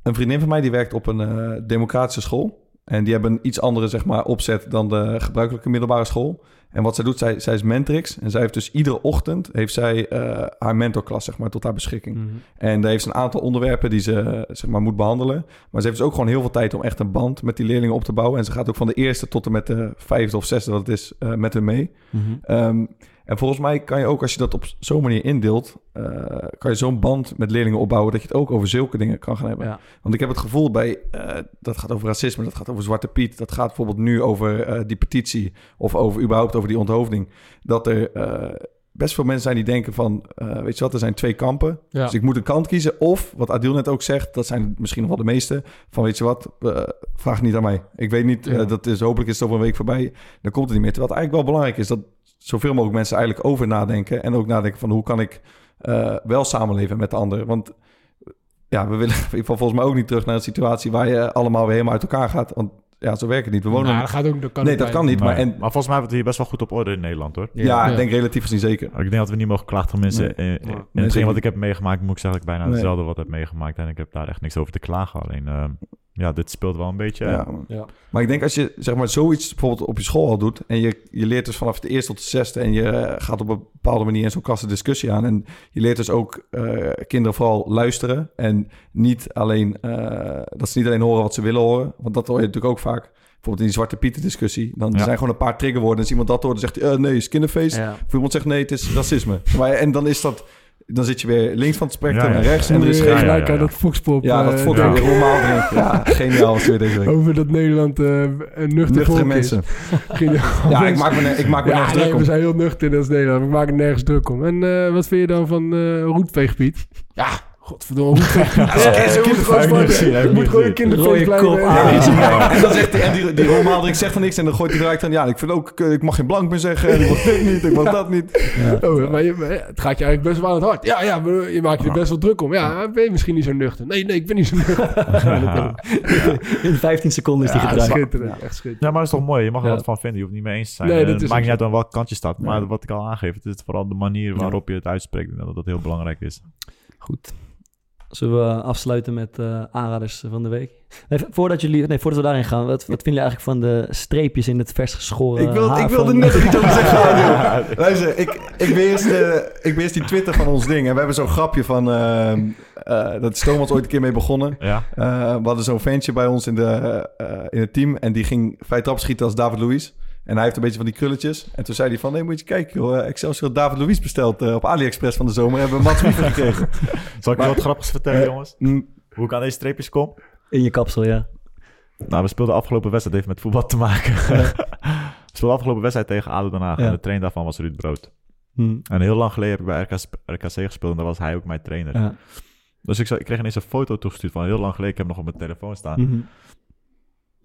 een vriendin van mij die werkt op een uh, democratische school. En die hebben een iets andere zeg maar, opzet dan de gebruikelijke middelbare school. En wat zij doet, zij, zij is mentrix. En zij heeft dus iedere ochtend heeft zij, uh, haar mentorklas zeg maar, tot haar beschikking. Mm -hmm. En daar heeft ze een aantal onderwerpen die ze zeg maar, moet behandelen. Maar ze heeft dus ook gewoon heel veel tijd om echt een band met die leerlingen op te bouwen. En ze gaat ook van de eerste tot en met de vijfde of zesde, wat het is, uh, met hen mee. Mm -hmm. um, en volgens mij kan je ook, als je dat op zo'n manier indeelt, uh, kan je zo'n band met leerlingen opbouwen dat je het ook over zulke dingen kan gaan hebben. Want ik heb het gevoel bij, uh, dat gaat over racisme, dat gaat over Zwarte Piet, dat gaat bijvoorbeeld nu over uh, die petitie of over überhaupt over die onthoofding, dat er best veel mensen zijn die denken van, weet je wat, er zijn twee kampen, ja. dus ik moet een kant kiezen. Of, wat Adil net ook zegt, dat zijn misschien nog wel de meeste, van weet je wat, vraag niet aan mij. Ik weet niet, ja. dat is, hopelijk is het over een week voorbij, dan komt het niet meer. Terwijl het eigenlijk wel belangrijk is dat zoveel mogelijk mensen eigenlijk over nadenken. En ook nadenken van hoe kan ik uh, wel samenleven met de ander. Want ja, we willen volgens mij ook niet terug naar een situatie waar je allemaal weer helemaal uit elkaar gaat. Want ja, zo werkt het niet. We wonen... Nou, dat gaat ook, dat kan nee, dat kan niet. Maar, en... maar volgens mij hebben we het hier best wel goed op orde in Nederland, hoor. Ja, ja. ik denk relatief gezien zeker. Ik denk dat we niet mogen klagen van mensen. Nee. In, in, hetgeen wat ik heb meegemaakt, moet ik zeggen dat ik bijna hetzelfde wat heb meegemaakt. En ik heb daar echt niks over te klagen. Alleen, uh, ja, dit speelt wel een beetje. Ja, ja. Maar ik denk als je zeg maar zoiets bijvoorbeeld op je school al doet en je, je leert dus vanaf de eerste tot de zesde en je uh, gaat op een bepaalde manier in zo'n klasse discussie aan en je leert dus ook uh, kinderen vooral luisteren en niet alleen uh, dat ze niet alleen horen wat ze willen horen, want dat hoor je natuurlijk ook vaak. Bijvoorbeeld in die Zwarte Pieten discussie. Dan ja. zijn gewoon een paar triggerwoorden. Als iemand dat hoort, dan zegt hij... nee, skinnerface. Ja. Of iemand zegt nee, het is racisme. Maar, en dan is dat dan zit je weer links van het spectrum en rechts. En er is geen... gelijk aan dat Foxpop. Ja, dat Fox ja. normaal. Ja, geniaal was weer deze week. Over dat Nederland uh, nuchter Nuchtere mensen. ja, ik maak me, ik maak me nergens druk om. we zijn heel nuchter in Nederland. We maken nergens druk om. En uh, wat vind je dan van uh, Roetveegpiet? Ja, Godverdomme, Je moet gewoon een kinderfeest blijven. Ja. En dan zegt en die, die Romaaldrik zegt er niks en dan gooit hij eruit dan, ja, ik vind ook, ik mag geen blank meer zeggen en ik mag dit niet, ik mag dat niet. Ja. Oh, maar, je, het gaat je eigenlijk best wel aan het hart. Ja, ja, je maakt je er best wel druk om. Ja, ben je misschien niet zo nuchter? Nee, nee, ik ben niet zo nuchter. In 15 seconden is die gedraaid. Schitterend, echt schitterend. Ja, maar dat is toch mooi. Je mag er wat van vinden. Je hoeft niet mee eens te zijn. Nee, het maakt niet uit aan welk kant je staat. Maar wat ik al aangeef, het is vooral de manier waarop je het uitspreekt. En dat dat heel belangrijk is. Goed. Zullen we afsluiten met uh, aanraders van de week? Nee, voordat, jullie, nee, voordat we daarin gaan, wat, wat vinden jullie eigenlijk van de streepjes in het vers geschoren Ik, wil, ik wilde net iets over zeggen. Luister, ik, ik, beheers de, ik beheers die Twitter van ons ding. En we hebben zo'n grapje van... Uh, uh, dat is Thomas ooit een keer mee begonnen. Ja. we hadden zo'n ventje bij ons in, de, in het team. En die ging vrij trap schieten als David Luiz. En hij heeft een beetje van die krulletjes. En toen zei hij van, nee, moet je kijken, joh. Eh, Excelsior David Louis besteld uh, op AliExpress van de zomer. Hebben we Mats Wiever gekregen. Zal ik je wat grappigs vertellen, uh, jongens? Mm, Hoe ik aan deze streepjes kom? In je kapsel, ja. Nou, we speelden afgelopen wedstrijd, heeft met voetbal te maken. we speelden afgelopen wedstrijd tegen ADO Den Haag. En de trainer daarvan was Ruud Brood. Hmm. En heel lang geleden heb ik bij RKC, RKC gespeeld en daar was hij ook mijn trainer. Ja. Dus ik, ik kreeg ineens een foto toegestuurd van heel lang geleden. Ik heb hem nog op mijn telefoon staan. Mm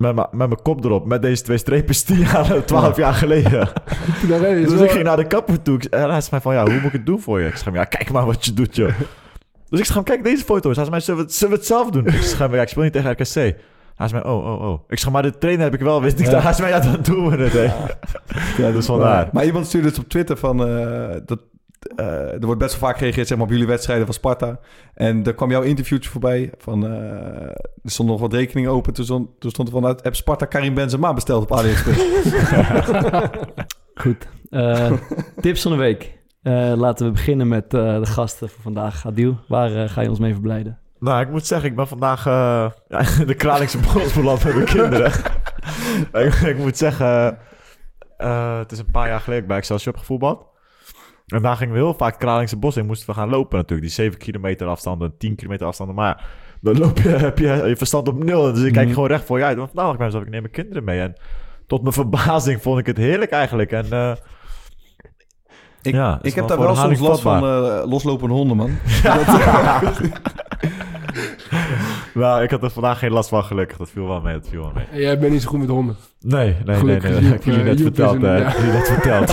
met, met mijn kop erop, met deze twee streepjes 10 jaar, 12 jaar geleden. dus ik ging naar de kapper toe. En hij zei mij van, ja, hoe moet ik het doen voor je? Ik zeg ja, kijk maar wat je doet, joh. Dus ik zeg kijk deze foto's. Hij zei mij, zullen we, zullen we het zelf doen? Ik zeg ja, ik speel niet tegen RKC. Hij zei mij, oh, oh, oh. Ik zeg maar, de trainer heb ik wel, wist ik. Ja. Hij zei ja, dan doen we het, hè. Ja, dus vandaar. Maar, maar iemand stuurde het op Twitter van, uh, dat uh, er wordt best wel vaak gereageerd zeg maar, op jullie wedstrijden van Sparta. En er kwam jouw interviewtje voorbij. Van, uh, er stonden nog wat rekeningen open. Toen stond, toen stond er vanuit... Heb Sparta Karim Benzema besteld op AliExpress? Goed. Uh, tips van de week. laten we beginnen met de gasten van vandaag. Adil, waar ga je ons mee verblijden? Nou, ik moet zeggen, ik ben vandaag de Kralingse bos beland met mijn kinderen. ik, ik, moet zeggen, het is een paar jaar geleden bij Excelsior gevoetbald. En daar gingen we heel vaak Kralingse bos in. Moesten we gaan lopen natuurlijk. Die 7 kilometer afstanden, 10 kilometer afstanden. Maar dan loop je, heb je je verstand op nul. Dus ik kijk mhm. gewoon recht voor je uit. Want nou, ik ben zo, ik neem mijn kinderen mee. En tot mijn verbazing vond ik het heerlijk eigenlijk. En uh, ik, ja, ik heb daar wel soms last van uh, loslopende honden, man. nou, ik had er vandaag geen last van, gelukkig. Dat viel wel mee, dat viel wel mee. jij bent niet zo goed met honden? Nee, nee, nee. nee, dat heb je net verteld. Heb je net verteld.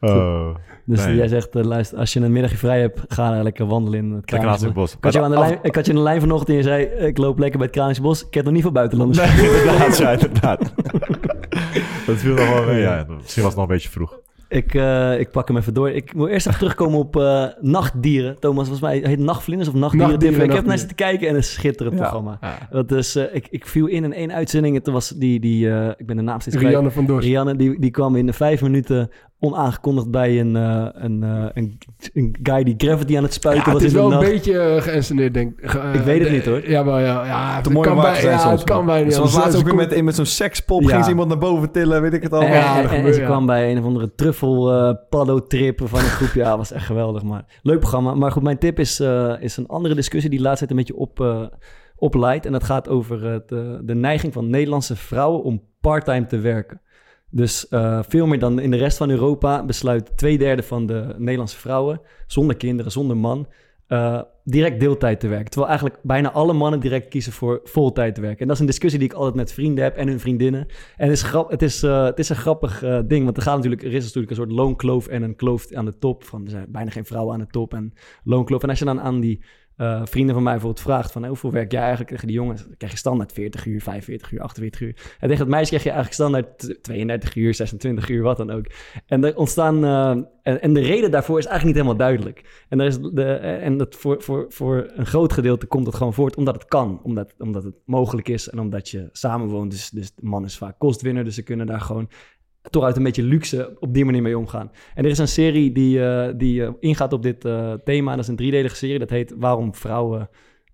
Oh, dus jij zegt, uh, luister, als je een middagje vrij hebt, ga naar lekker wandelen in het Kralingse Bos. Ik had, je aan de lijn, ik had je in de lijn vanochtend en je zei, ik loop lekker bij het Kralingse Bos. Ik heb nog niet veel buitenlanders. Nee, inderdaad, ja, inderdaad. dat viel nog wel mee, ja. Misschien was het nog een beetje vroeg. Ik, uh, ik pak hem even door. Ik moet eerst even terugkomen op uh, Nachtdieren. Thomas, volgens mij heet Nachtvlinders of Nachtdieren. nachtdieren ik heb naar zitten kijken en een schitterend programma. Dat is, uh, ik, ik viel in in één uitzending. Het was die, die ik ben de naam steeds Rianne van Dorst. Rianne, die, die kwam in de vijf minuten onaangekondigd bij een, uh, een, uh, een, een, guy die gravity aan het spuiten ja, was. Het is wel een beetje uh, geënsceneerd, denk ik. ik weet het niet hoor. Ja, maar ja, ja het, het kan bij, ja, het kan bij niet. Zoals laatst ook weer met, met zo'n sekspop ja. ging ze iemand naar boven tillen, weet ik het al. En, ja, en, en, ze kwam bij een of andere truffel uh, paddo trip van een groepje. Ja, was echt geweldig. Maar leuk programma. Maar goed, mijn tip is, is een andere discussie die laatst een beetje op, opleidt. En dat gaat over de, de neiging van Nederlandse vrouwen om parttime te werken. Dus uh, veel meer dan in de rest van Europa besluit twee derde van de Nederlandse vrouwen, zonder kinderen, zonder man, uh, direct deeltijd te werken. Terwijl eigenlijk bijna alle mannen direct kiezen voor voltijd te werken. En dat is een discussie die ik altijd met vrienden heb en hun vriendinnen. En het is, het is, uh, het is een grappig ding, want er, gaat natuurlijk, er is natuurlijk een soort loonkloof en een kloof aan de top. Van, er zijn bijna geen vrouwen aan de top en loonkloof. En als je dan aan die uh, vrienden van mij bijvoorbeeld vraagt van... hoeveel werk jij eigenlijk tegen die jongens? Krijg je standaard 40 uur, 45 uur, 48 uur. En tegen het meisje krijg je eigenlijk standaard 32 uur, 26 uur, wat dan ook. En er ontstaan... Uh, en, de reden daarvoor is eigenlijk niet helemaal duidelijk. En, is de, en dat voor, voor, voor een groot gedeelte komt dat gewoon voort omdat het kan. Omdat, omdat het mogelijk is en omdat je samenwoont. Dus, dus de man is vaak kostwinner, dus ze kunnen daar gewoon toch uit een beetje luxe op die manier mee omgaan. En er is een serie die, uh, die uh, ingaat op dit uh, thema. Dat is een driedelige serie. Dat heet Waarom vrouwen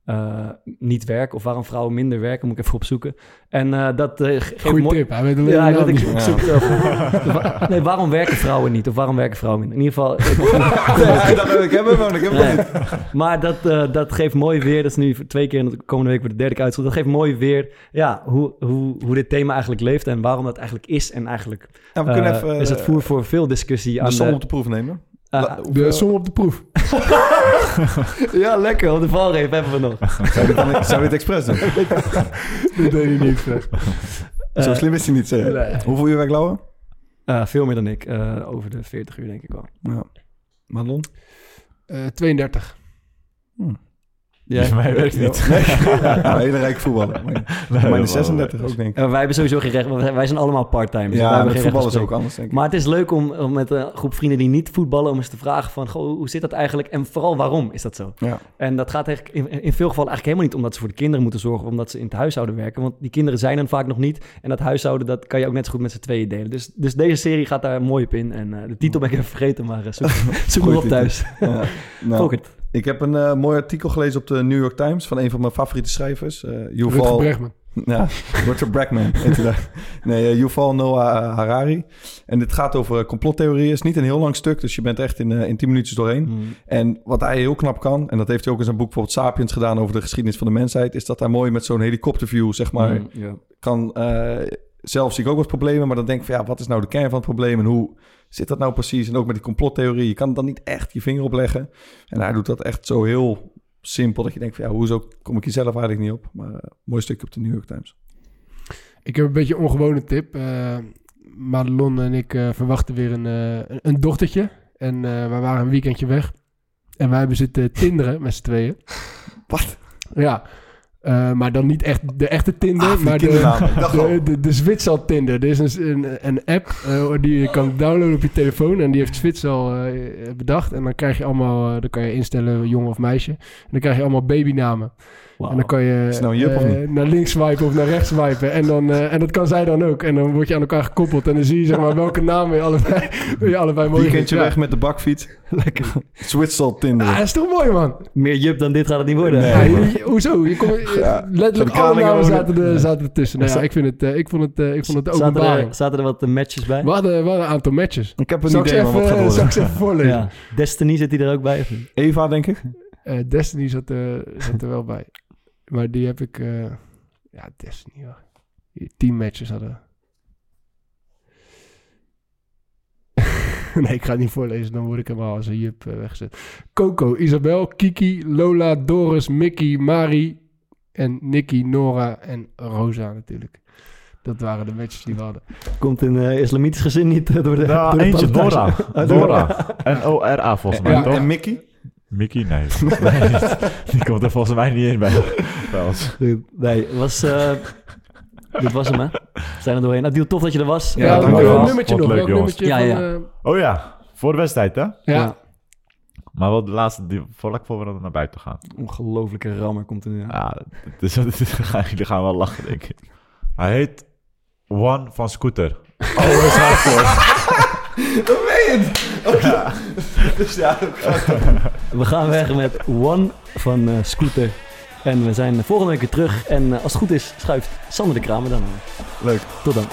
uh, niet werken of waarom vrouwen minder werken, moet ik even opzoeken. En uh, dat uh, geeft Goeie tip, hij weet ja, ik, ik, ik zoek het nee, waarom werken vrouwen niet of waarom werken vrouwen minder? In ieder geval... nee, dat ik heb hem, ik heb hem. Maar dat, dat geeft mooi weer, dat is nu twee keer en de komende week voor de derde keer. Dat geeft mooi weer ja, hoe, hoe, hoe dit thema eigenlijk leeft en waarom dat eigenlijk is. En eigenlijk ja, we kunnen even, is het voer voor veel discussie. aan de, op de proef nemen. Uh, de som op de proef. ja, lekker. Op de valreep hebben we nog. Zou je, dit, zou je het expres doen? Dit deed hij niet expres. Zo slim is hij niet, zeg. Nee. Hoeveel uur werk Lauwe? Uh, veel meer dan ik. Uh, over de 40 uur, denk ik wel. Ja. Marlon? 32. Hmm. Ja, dus mij werkt niet. Nee. ja, hele rijk voetballer. Maar, nee, 36 ook, denk ik. wij hebben sowieso geen recht, want wij zijn allemaal part-time. Dus ja, met voetballen is ook anders, denk ik. Maar het is leuk om, om, met een groep vrienden die niet voetballen... om eens te vragen van, goh, hoe zit dat eigenlijk? En vooral, waarom is dat zo? Ja. En dat gaat eigenlijk in, in, veel gevallen eigenlijk helemaal niet... omdat ze voor de kinderen moeten zorgen... omdat ze in het huishouden werken. Want die kinderen zijn er vaak nog niet. En dat huishouden, dat kan je ook net zo goed met z'n tweeën delen. Dus, dus deze serie gaat daar mooi op in. En uh, de titel ben ik even vergeten, maar uh, zoek, zoek op thuis. Ja. nou. Ik heb een uh, mooi artikel gelezen op de New York Times van een van mijn favoriete schrijvers. Uh, Yuval... Bregman. Ja, Rutger Bregman. nee, uh, Yuval Noah Harari. En dit gaat over complottheorieën. Het is niet een heel lang stuk, dus je bent echt in, in 10 minuutjes doorheen. Mm. En wat hij heel knap kan, en dat heeft hij ook in zijn boek bijvoorbeeld Sapiens gedaan over de geschiedenis van de mensheid, is dat hij mooi met zo'n helikopterview, zeg maar, mm, yeah. kan... zelf zie ik ook wat problemen, maar dan denk ik van ja, wat is nou de kern van het probleem en hoe zit dat nou precies? En ook met die complottheorie, je kan dan niet echt je vinger op leggen. En hij doet dat echt zo heel simpel dat je denkt van ja, hoezo kom ik hier zelf eigenlijk niet op? Maar uh, mooi stukje op de New York Times. Ik heb een beetje een ongewone tip. Uh, Madelon en ik uh, verwachten weer een, een dochtertje. En we waren een weekendje weg. En wij hebben zitten tinderen met z'n tweeën. Wat? Ja. Uh, maar dan niet echt de echte Tinder, ah, maar de, de, de, de Zwitsal Tinder. Er is een, een, een app uh, die je kan downloaden op je telefoon. En die heeft Zwitsal uh, bedacht. En dan krijg je allemaal, dan kan je instellen jongen of meisje. En dan krijg je allemaal babynamen. En dan kan je nou uh, naar links swipen of naar rechts swipen. En, dan, uh, en dat kan zij dan ook. En dan word je aan elkaar gekoppeld. En dan zie je zeg maar welke naam je allebei, je allebei mooi Weekendje weg met de bakfiets. Lekker. Zwitsal Tinder. Ja, dat is toch mooi, man? Meer jup dan dit gaat het niet worden. Nee, ja, je, hoezo? Je kom, ja. Letterlijk alle namen zaten, er, zaten ertussen. Nou ja, ik, vind het, uh, ik vond het, uh, ik vond het openbaring. Zaten, zaten er wat matches bij? We hadden, we hadden een aantal matches. Ik heb een zal idee wat gaat worden. Zal ik ze even voorlezen? Ja. Destiny zit hij er ook bij? Eva, denk ik? Destiny zat, zat er wel bij. Maar die heb ik... Uh, ja, Destiny hoor. Tien matches hadden nee, ik ga het niet voorlezen. Dan word ik helemaal als een jup uh, weggezet. Coco, Isabel, Kiki, Lola, Doris, Mickey, Mari en Nicky, Nora en Rosa natuurlijk. Dat waren de matches die we hadden. Komt in uh, islamitisch gezin niet door de. Nou, door de eentje, Dora. Dora. En O-R-A volgens mij. Ja, en Mickey? Mickey? Nee. nee die komt er volgens mij niet in bij, bij ons. Nee, was... Uh, dit was hem, hè? Zijn er doorheen. Nou, Diel, tof dat je er was. Ja, ja nummertje nog. Leuk, nummertje ja, ja. Van, uh... Oh ja, voor de wedstrijd, hè? Ja. ja. Maar wel de laatste, die, vlak voor we naar buiten gaan. Ongelofelijke rammer komt er nu. Ja, dus, jullie gaan wel lachen, denk ik. Hij heet One van Scooter. Always hardcore. Dat meen je ja. Dus ja, We gaan weg met One van uh, Scooter. En we zijn volgende week weer terug. En uh, als het goed is, schuift Sander de Kramer dan. Leuk. Tot dan.